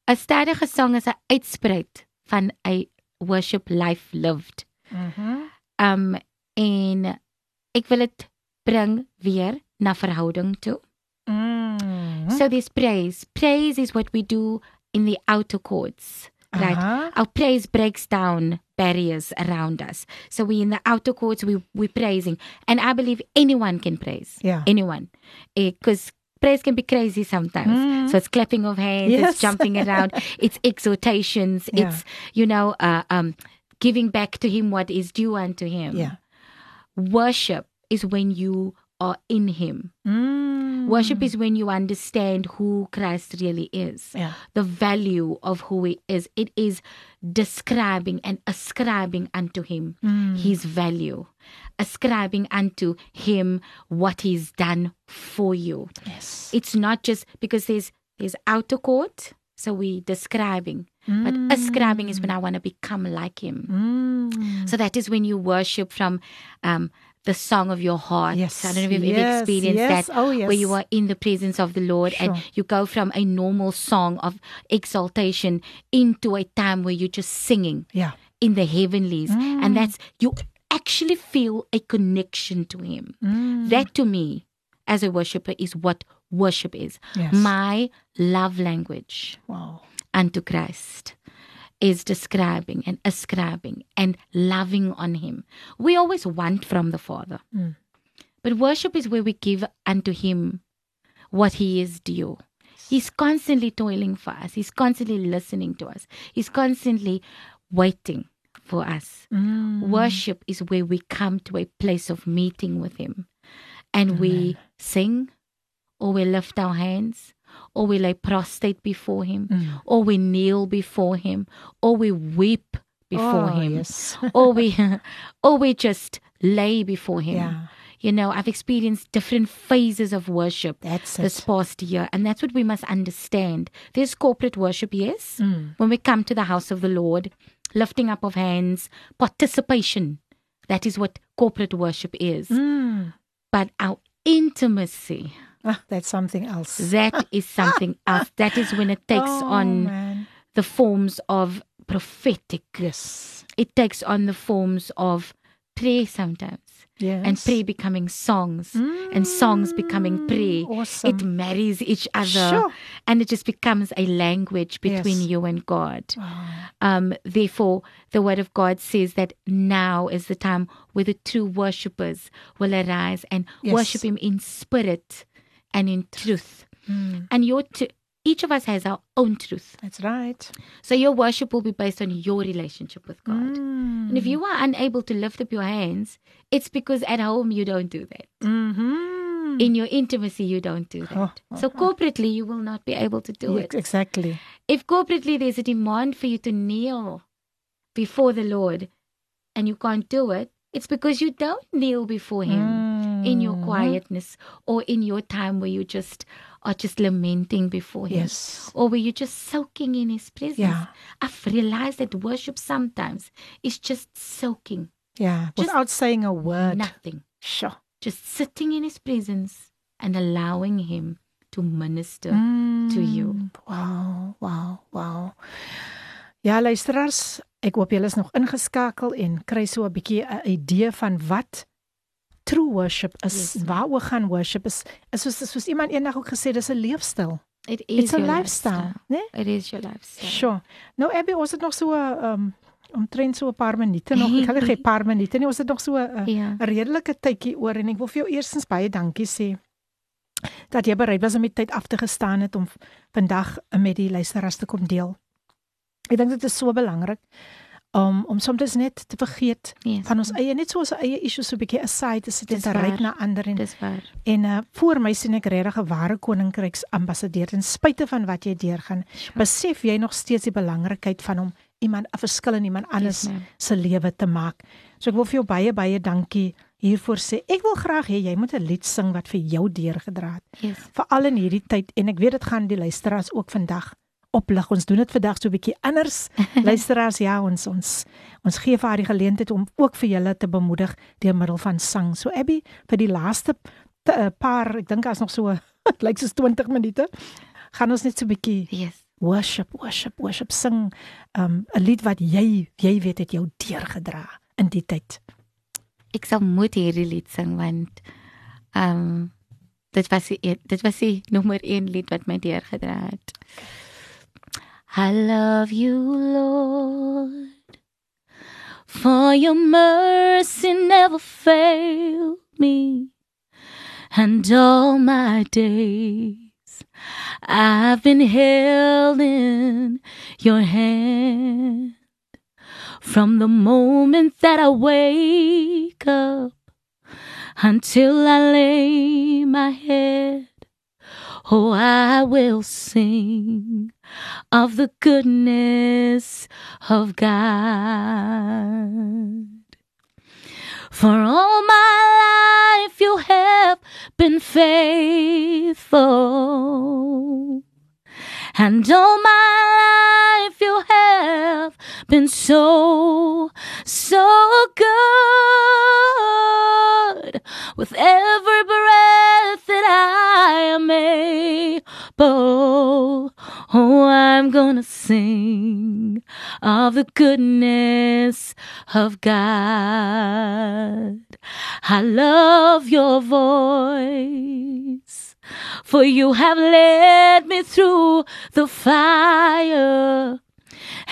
'n Stadige song is 'n uitspreid van 'n worship life lived. Mhm. Um en ek wil dit bring weer na verhouding toe. Mm. So there's praise. Praise is what we do in the outer courts. Right? Aha. Our praise breaks down barriers around us. So we in the outer courts we we praising, and I believe anyone can praise. Yeah. anyone, because praise can be crazy sometimes. Mm. So it's clapping of hands, Yes. it's jumping around, it's exhortations, Yeah. it's you know uh, um giving back to Him what is due unto Him. Yeah. Worship is when you are in Him. Mm. Worship is when you understand who Christ really is Yeah. the value of who he is. It is describing and ascribing unto him Mm. his value, ascribing unto him what he's done for you. Yes. It's not just because there's there's outer court, so we describing, but ascribing is when I want to become like him. Mm. So that is when you worship from um, the song of your heart. Yes. I don't know if you've Yes, ever experienced yes. that, Oh, yes. where you are in the presence of the Lord and you go from a normal song of exaltation into a time where you're just singing Yeah. in the heavenlies. Mm. And that's, you actually feel a connection to Him. Mm. That to me, as a worshiper, is what worship is. My love language Wow. unto Christ is describing and ascribing and loving on Him. We always want from the Father. Mm. But worship is where we give unto Him what He is due. He's constantly toiling for us, He's constantly listening to us, He's constantly waiting for us. Mm. Worship is where we come to a place of meeting with Him and we sing or we lift our hands or we lay prostrate before Him Mm. or we kneel before Him or we weep before oh, Him Yes. or we or we just lay before Him. yeah. You know, I've experienced different phases of worship That's this it. past year, and that's what we must understand. There's corporate worship, yes. Mm. When we come to the house of the Lord lifting up of hands, participation. That is what corporate worship is. Mm. But our intimacy, Ah, that's something else. that is something else. That is when it takes oh, on man. the forms of prophetic. Yes. It takes on the forms of prayer sometimes. Yes. And prayer becoming songs. And songs becoming prayer. Mm, Awesome. It marries each other. Sure. And it just becomes a language between Yes. you and God. Oh, Um, therefore, the word of God says that now is the time where the true worshippers will arise and Yes. worship Him in spirit and in truth. mm, And your t- each of us has our own truth. that's right. So your worship will be based on your relationship with God. Mm. And if you are unable to lift up your hands, it's because at home you don't do that. Mhm. In your intimacy, you don't do that. Oh, So corporately, you will not be able to do it. exactly. If corporately there's a demand for you to kneel before the Lord and you can't do it, it's because you don't kneel before Him in your Mhm. quietness or in your time where you just are just lamenting before Him. Yes. Or where you're just soaking in His presence. Yeah. I've realized that worship sometimes is just soaking, Yeah. Just Without saying a word. nothing. Sure. Just sitting in His presence and allowing Him to minister to you. Mm, Wow, wow, wow. Ja, luisteraars, ek hoop julle is nog ingeskakel en kry so 'n bietjie 'n idee van wat true worship is. Yes. Waaroor gaan worship is? Is soos soos iemand eendag ook gesê dis 'n leefstyl. It is It's a your lifestyle, né? It is your lifestyle. Sure. Nou Abby, ons het nog so 'n um omtrent so 'n paar minute nog. Ek gaan geen paar minute nie. Ons het nog so 'n Ja. 'n redelike tydjie oor en ek wil vir jou eerstens baie dankie sê dat jy bereid was om die tyd af te gestaan het om vandag met die luisteraars te kom deel. Ek dink dit is so belangrik om om soms net te vergeet Yes. van ons eie net so ons eie issues so 'n bietjie aside te sit en te waar. na ander en Dis waar. en uh, voor my sien ek regtig 'n ware koninkryks ambassadeur ten spyte van wat jy deurgaan. Besef jy nog steeds die belangrikheid van om iemand 'n verskil in iemand anders ma'am. se lewe te maak. So ek wil vir jou baie baie dankie hiervoor sê. Ek wil graag hê jy moet 'n lied sing wat vir jou deurgedra het. Yes. Veral in hierdie tyd en ek weet dit gaan die luisteraars ook vandag oplig. Ons doen dit vandag so 'n bietjie anders. luisteraars, ja, ons ons ons gee vir haar die geleentheid om ook vir julle te bemoedig deur middel van sang. So Abby, vir die laaste te, uh, paar, ek dink daar's nog so dit lyk soos 20 minute. Gaan ons net so 'n bietjie Yes. worship, worship, worship sing um 'n lied wat jy jy weet het jou deurgedra in die tyd. Ek sal moet hierdie lied sing want ehm um, dit was die, een- dit was die nommer 1 lied wat my deurgedra het. I love you Lord for your mercy never failed me and all my days I've been held in your hand from the moment that I wake up until I lay my head. Oh, I will sing of the goodness of God. For all my life you have been faithful. And all my life you have been so, so good. With every breath that I am able, oh, I'm gonna sing of the goodness of God. I love your voice. For you have led me through the fire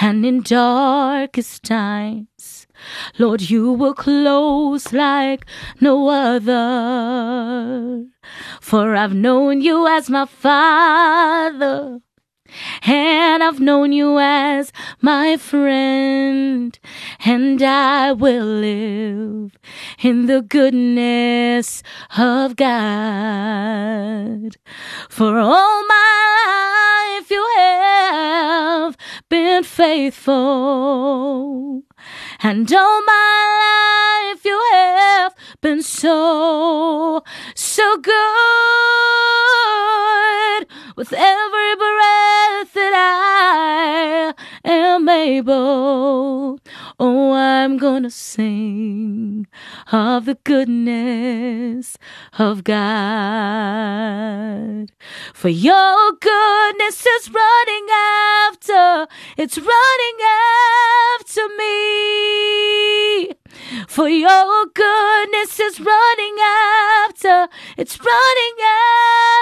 and in darkest times. Lord, you were close like no other. For I've known you as my father. And I've known you as my friend, and I will live in the goodness of God. For all my life you have been faithful, and all my life you have been so, so good. With every able, oh, I'm gonna sing of the goodness of God. For your goodness is running after, it's running after me. For your goodness is running after, it's running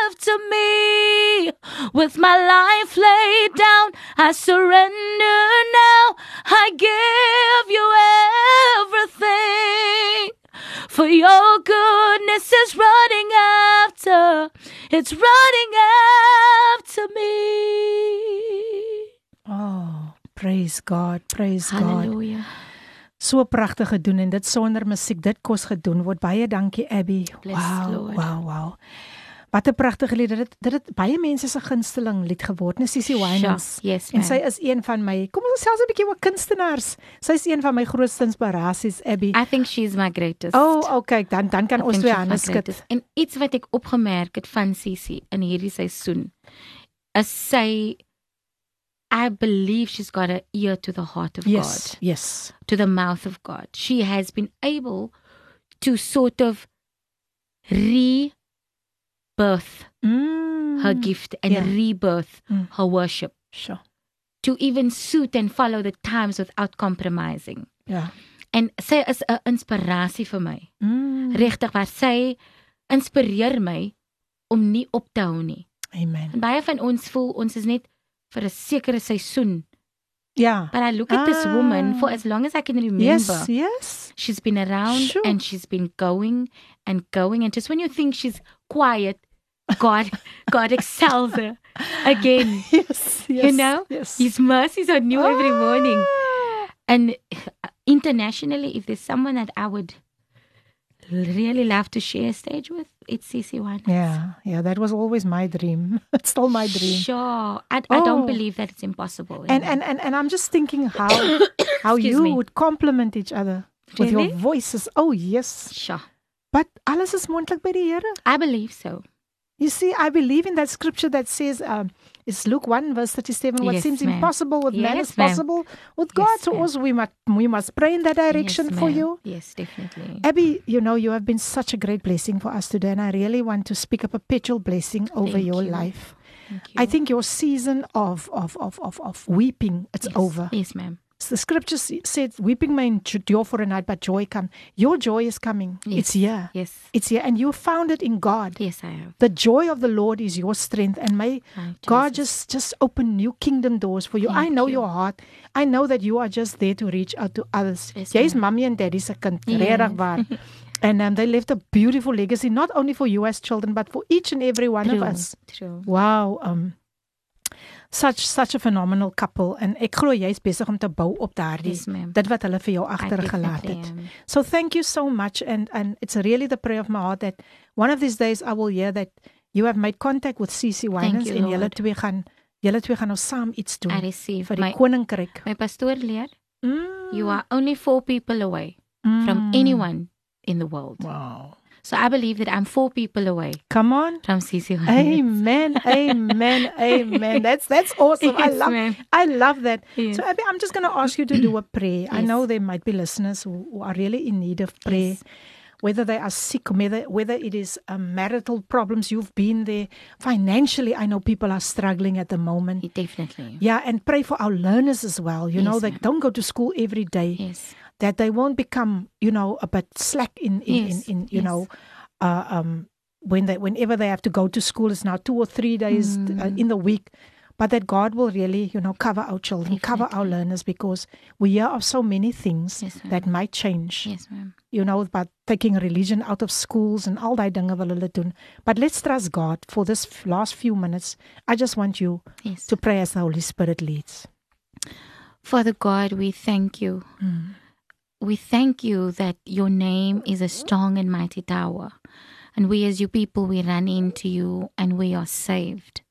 after me. With my life laid down, I surrender now. I give you everything. For your goodness is running after, it's running after me. Oh, praise God, praise God. Hallelujah. So pragtig gedoen en dit sonder musiek, dit kos gedoen word. Baie dankie Abby. Bless wow, Lord. wow, wow. Wat 'n pragtige lied. Dit dit het baie mense se gunsteling lied geword, né Sissy Winans. Sure, yes, En ma'am. sy is een van my. Kom ons selfs 'n bietjie oor kunstenaars. Sy is een van my grootste inspirasies, Abby. I think she's my greatest. Oh, okay, dan dan kan I ons twee hande skud. En iets wat ek opgemerk het van Sissy in hierdie seisoen is sy I believe she's got an ear to the heart of Yes, God, yes. to the mouth of God. She has been able to sort of rebirth Mm. her gift and yeah. rebirth Mm. her worship Sure. to even suit and follow the times without compromising. Ja. En sy is 'n inspirasie vir my. Mm. Regtig waar sy inspireer my om nie op te hou nie. Amen. En baie van ons voel ons is net vir 'n sekere seisoen. Ja. But I look at this woman Ah. for as long as I can remember. Yes, yes. She's been around Sure. and she's been going and going and just when you think she's quiet, God God excels her again. Yes, yes. You know? Yes. His mercies are new every morning. Ah. And internationally if there's someone that I would really love to share a stage with, it's CC One. Yeah, yeah, that was always my dream. It's still my dream. Sure. I, I don't Oh. believe that it's impossible. And and and, and I'm just thinking how how Excuse you me. would complement each other with your voices. Oh yes. sure. But alles is moontlik by die Here. I believe so. You see, I believe in that scripture that says, um, it's Luke 1, verse 37. What Yes, seems impossible with man is possible with Yes, God. so also we must, we must pray in that direction yes, for you. Yes, definitely. Abby, you know, you have been such a great blessing for us today, and I really want to speak a perpetual blessing over Thank your you. life. Thank you. I think your season of, of, of, of, of weeping, it's yes. over. Yes, ma'am. The scripture said, weeping may endure for a night, but joy come. Your joy is coming. Yes. It's here. Yes. It's here. And you found it in God. Yes, I have. The joy of the Lord is your strength. And may Oh, God just, just open new kingdom doors for you. I know you. your heart. I know that you are just there to reach out to others. Yes, Jy's mommy and daddy se kind. Yes. And um, they left a beautiful legacy, not only for you as children, but for each and every one True. of us. True. Wow, um such such a phenomenal couple and ek glo jy's besig om te bou op daardie Yes, dit wat hulle vir jou agtergelaat het. am. So thank you so much and and it's really the prayer of my heart that one of these days I will hear that you have made contact with CC Winans you, en julle twee gaan julle twee gaan nou saam iets doen vir die my koninkryk. my pastoor leer. Mm. You are only four people away from Mm. anyone in the world. Wow. So I believe that I'm four people away Come on. from CC. Amen. Amen. Amen. That's that's awesome. I love ma'am. I love that. Yes. So Abby, I'm just going to ask you to do a prayer. I know there might be listeners who, who are really in need of prayer. Yes. Whether they are sick, whether whether it is um, marital problems, you've been there. Financially, I know people are struggling at the moment. Definitely. Yeah, and pray for our learners as well. You know, they ma'am. don't go to school every day. Yes. That they won't become, you know, a bit slack in in, Yes, in, in you yes. know, uh, um, when they whenever they have to go to school. It's now two or three days uh, Mm. in the week. But that God will really, you know, cover our children, cover our learners, because we hear of so many things Yes, that might change. Yes, ma'am. You know, about taking religion out of schools and all that dinge wil hulle doen. But let's trust God for this last few minutes. I just want you Yes. to pray as the Holy Spirit leads. Father God, we thank you. Mm. We thank you that your name is a strong and mighty tower. And we, as your people, we run into you and we are saved.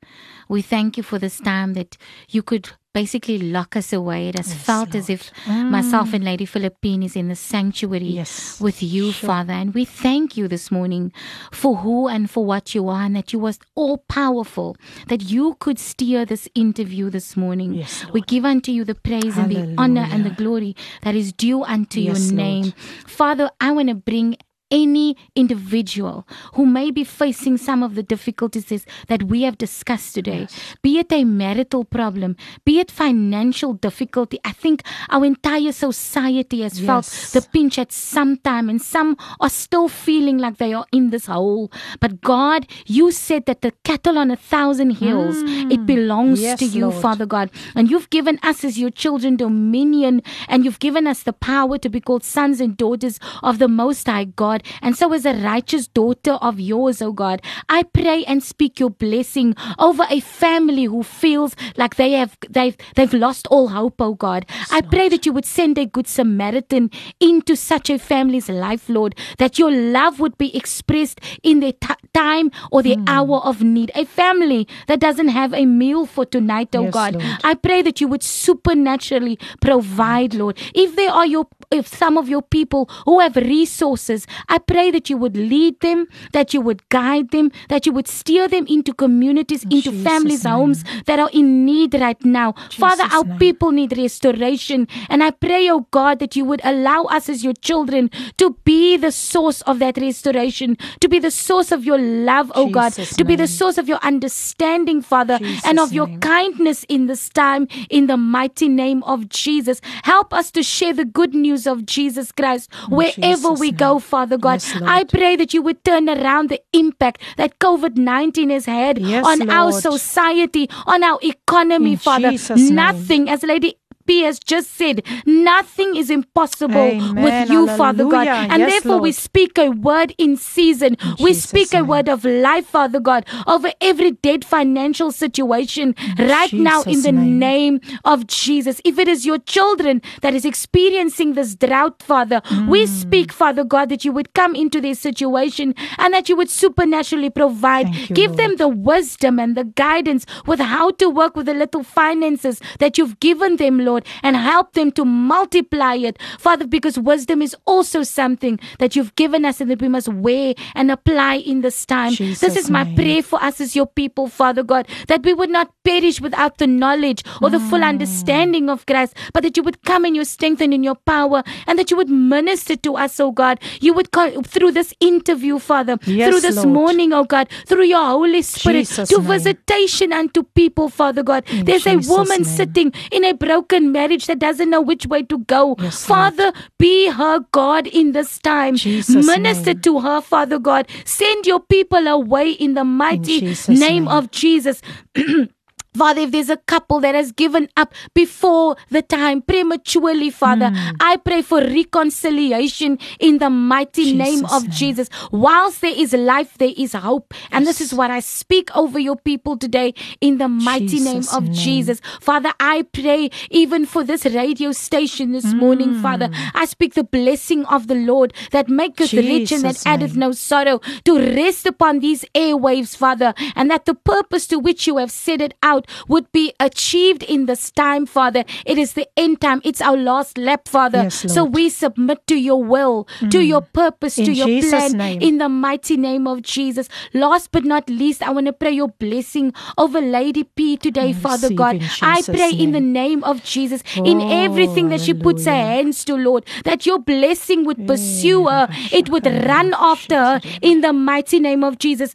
We thank you for this time that you could basically lock us away. It has Yes, felt as Lord. if myself mm. and Lady Philippine is in the sanctuary Yes. with you, Sure. Father. And we thank you this morning for who and for what you are, and that you was all powerful, that you could steer this interview this morning. Yes, we give unto you the praise and the honor and the glory that is due unto your Lord. name. Father, I want to bring any individual who may be facing some of the difficulties that we have discussed today, be it a marital problem, be it financial difficulty. I think our entire society has felt the pinch at some time, and some are still feeling like they are in this hole. But God, you said that the cattle on a thousand hills, it mm. belongs Yes, to you, Lord. Father God. And you've given us as your children dominion, and you've given us the power to be called sons and daughters of the Most High God. And so, as a righteous daughter of yours, oh God, I pray and speak your blessing over a family who feels like they have they've they've lost all hope, oh God. I pray that you would send a good Samaritan into such a family's life, Lord, that your love would be expressed in their ti time or their hour of need. A family that doesn't have a meal for tonight, oh Yes, God. Lord. I pray that you would supernaturally provide, Lord. If there are your if some of your people who have resources, I pray that you would lead them, that you would guide them, that you would steer them into communities, into Jesus' families' name. homes that are in need right now. Father, our name. people need restoration. And I pray, oh God, that you would allow us as your children to be the source of that restoration, to be the source of your love, oh God, Jesus' to be the source of your understanding, Father, Jesus' and of your kindness in this time, in the mighty name of Jesus. Help us to share the good news of Jesus Christ wherever Jesus' we go. Father God. Yes, I pray that you would turn around the impact that COVID 19 has had Yes, on our society, on our economy, In Father. Jesus' name. Nothing, as Lady Has just said, nothing is impossible Amen. with you, Father God. And Yes, therefore, we speak a word in season. we Jesus' speak a word of life, Father God, over every dead financial situation right now in the name. name of Jesus. If it is your children that is experiencing this drought, Father, we mm. speak, Father God, that you would come into their situation and that you would supernaturally provide. You, Give Lord. them the wisdom and the guidance with how to work with the little finances that you've given them, Lord, and help them to multiply it, Father, because wisdom is also something that you've given us and that we must wear and apply in this time. this is my name. prayer for us as your people, Father God, that we would not perish without the knowledge or the Mm. full understanding of Christ, but that you would come in your strength and in your power, and that you would minister to us, oh God. You would come through this interview, Father, Yes, through this Lord. morning, oh God, through your Holy Spirit, Jesus' to name. visitation unto people, Father God. In There's a woman name. sitting in a broken marriage that doesn't know which way to go. Yes, Lord. Father, be her God in this time. Jesus' Minister name. to her, Father God. Send your people away in the mighty Jesus' name name. of Jesus. Father, if there's a couple that has given up before the time prematurely, Father, Hmm. I pray for reconciliation in the mighty name of name. Jesus. Whilst there is life, there is hope. And this is what I speak over your people today in the mighty name of name. Jesus. Father, I pray even for this radio station this morning, Father. I speak the blessing of the Lord that maketh rich and that Jesus' addeth no sorrow to rest upon these airwaves, Father, and that the purpose to which you have set it out would be achieved in this time, Father. It is the end time. It's our last lap, Father. Yes, so we submit to your will, to your purpose, to your Jesus' plan, name. in the mighty name of Jesus. Last but not least, I want to pray your blessing over Lady P today, I Father God. I pray in the name. name of Jesus, in Oh, everything that she puts her hands to, Lord, that your blessing would pursue her, it would run after her in the mighty name of Jesus.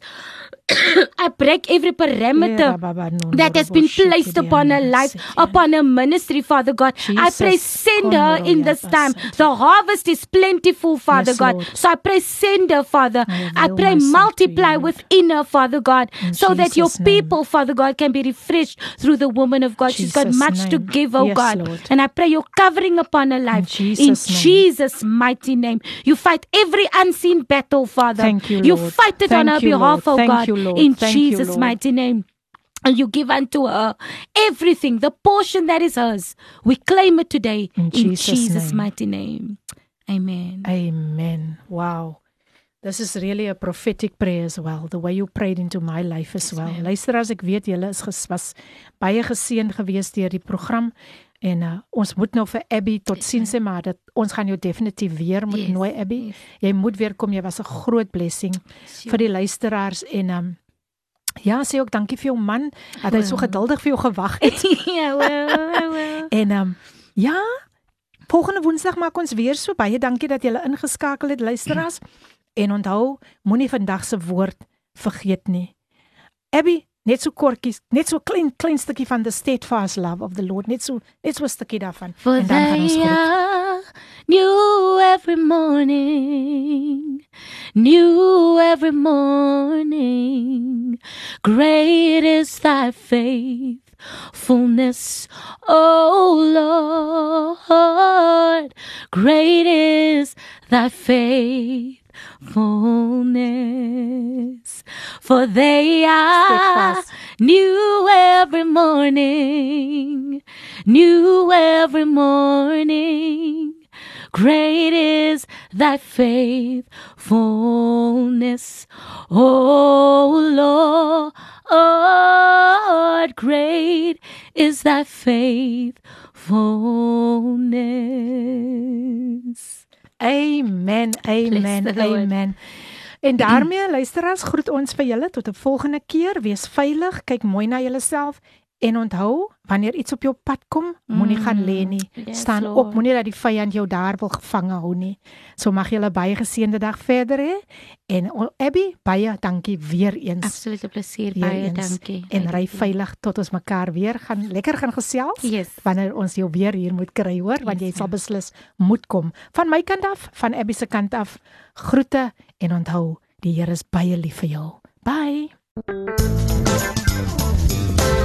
I break every parameter that has been placed upon her life, upon her ministry, Father God. I pray, send her in this time. The harvest is plentiful, Father God. So I pray, send her, Father. I pray, multiply within her, Father God, so that your people, Father God, can be refreshed through the woman of God. She's got much to give, oh God. And I pray your covering upon her life. In. Jesus' mighty name. You fight every unseen battle, Father. Thank you, You fight it on her behalf, oh God. You, Lord. In Thank you, Jesus' Lord. mighty name. And you give unto her everything, the portion that is hers. We claim it today In in Jesus' Jesus' name. mighty name. Amen. Amen. Wow. This is really a prophetic prayer as well, the way you prayed into my life as well. Luister as ek weet julle is ges, was baie geseën geweest deur die program en uh, ons moet nou vir Abby tot sien sê maar dat ons gaan jou definitief weer moet yes. nooi Abby. Yes. Jy moet weer kom, jy was 'n groot blessing sure. vir die luisteraars en um, Ja, sê ook dankie vir jou man dat hy so geduldig vir jou gewag het. ja, wel, wel. En um, ja, volgende Woensdag maak ons weer so baie dankie dat jy gele ingeskakel het luisteraars. en onthou, moenie vandag se woord vergeet nie. Abby, net so kortjies, net so klein klein stukkie van the steadfast love of the Lord, net so net so 'n stukkie daarvan. For en dan gaan ons groet. New every morning, new every morning. Great is thy faithfulness, O Lord. Great is thy faith fullness, for they are new every morning, new every morning. Great is thy faithfulness, O Lord. Great is thy faithfulness. Amen. Amen. Amen. En daarmee luisteraars groet ons vir julle tot 'n volgende keer. Wees veilig, kyk mooi na julleself En onthou, wanneer iets op jou pad kom, moenie mm, gaan lê nie. Yes, Staan Lord. op, moenie dat die vyand jou daar wil gevange hou nie. So mag julle baie geseënde dag verder hê. En Abby, baie dankie weer eens. Absolute plesier, baie eens. dankie. En ry veilig tot ons mekaar weer gaan lekker gaan gesels. Yes. Wanneer ons jou weer hier moet kry, hoor, want yes, jy sal beslis moet kom. Van my kant af, van Abby se kant af, groete en onthou, die Here is baie lief vir jou. Bye.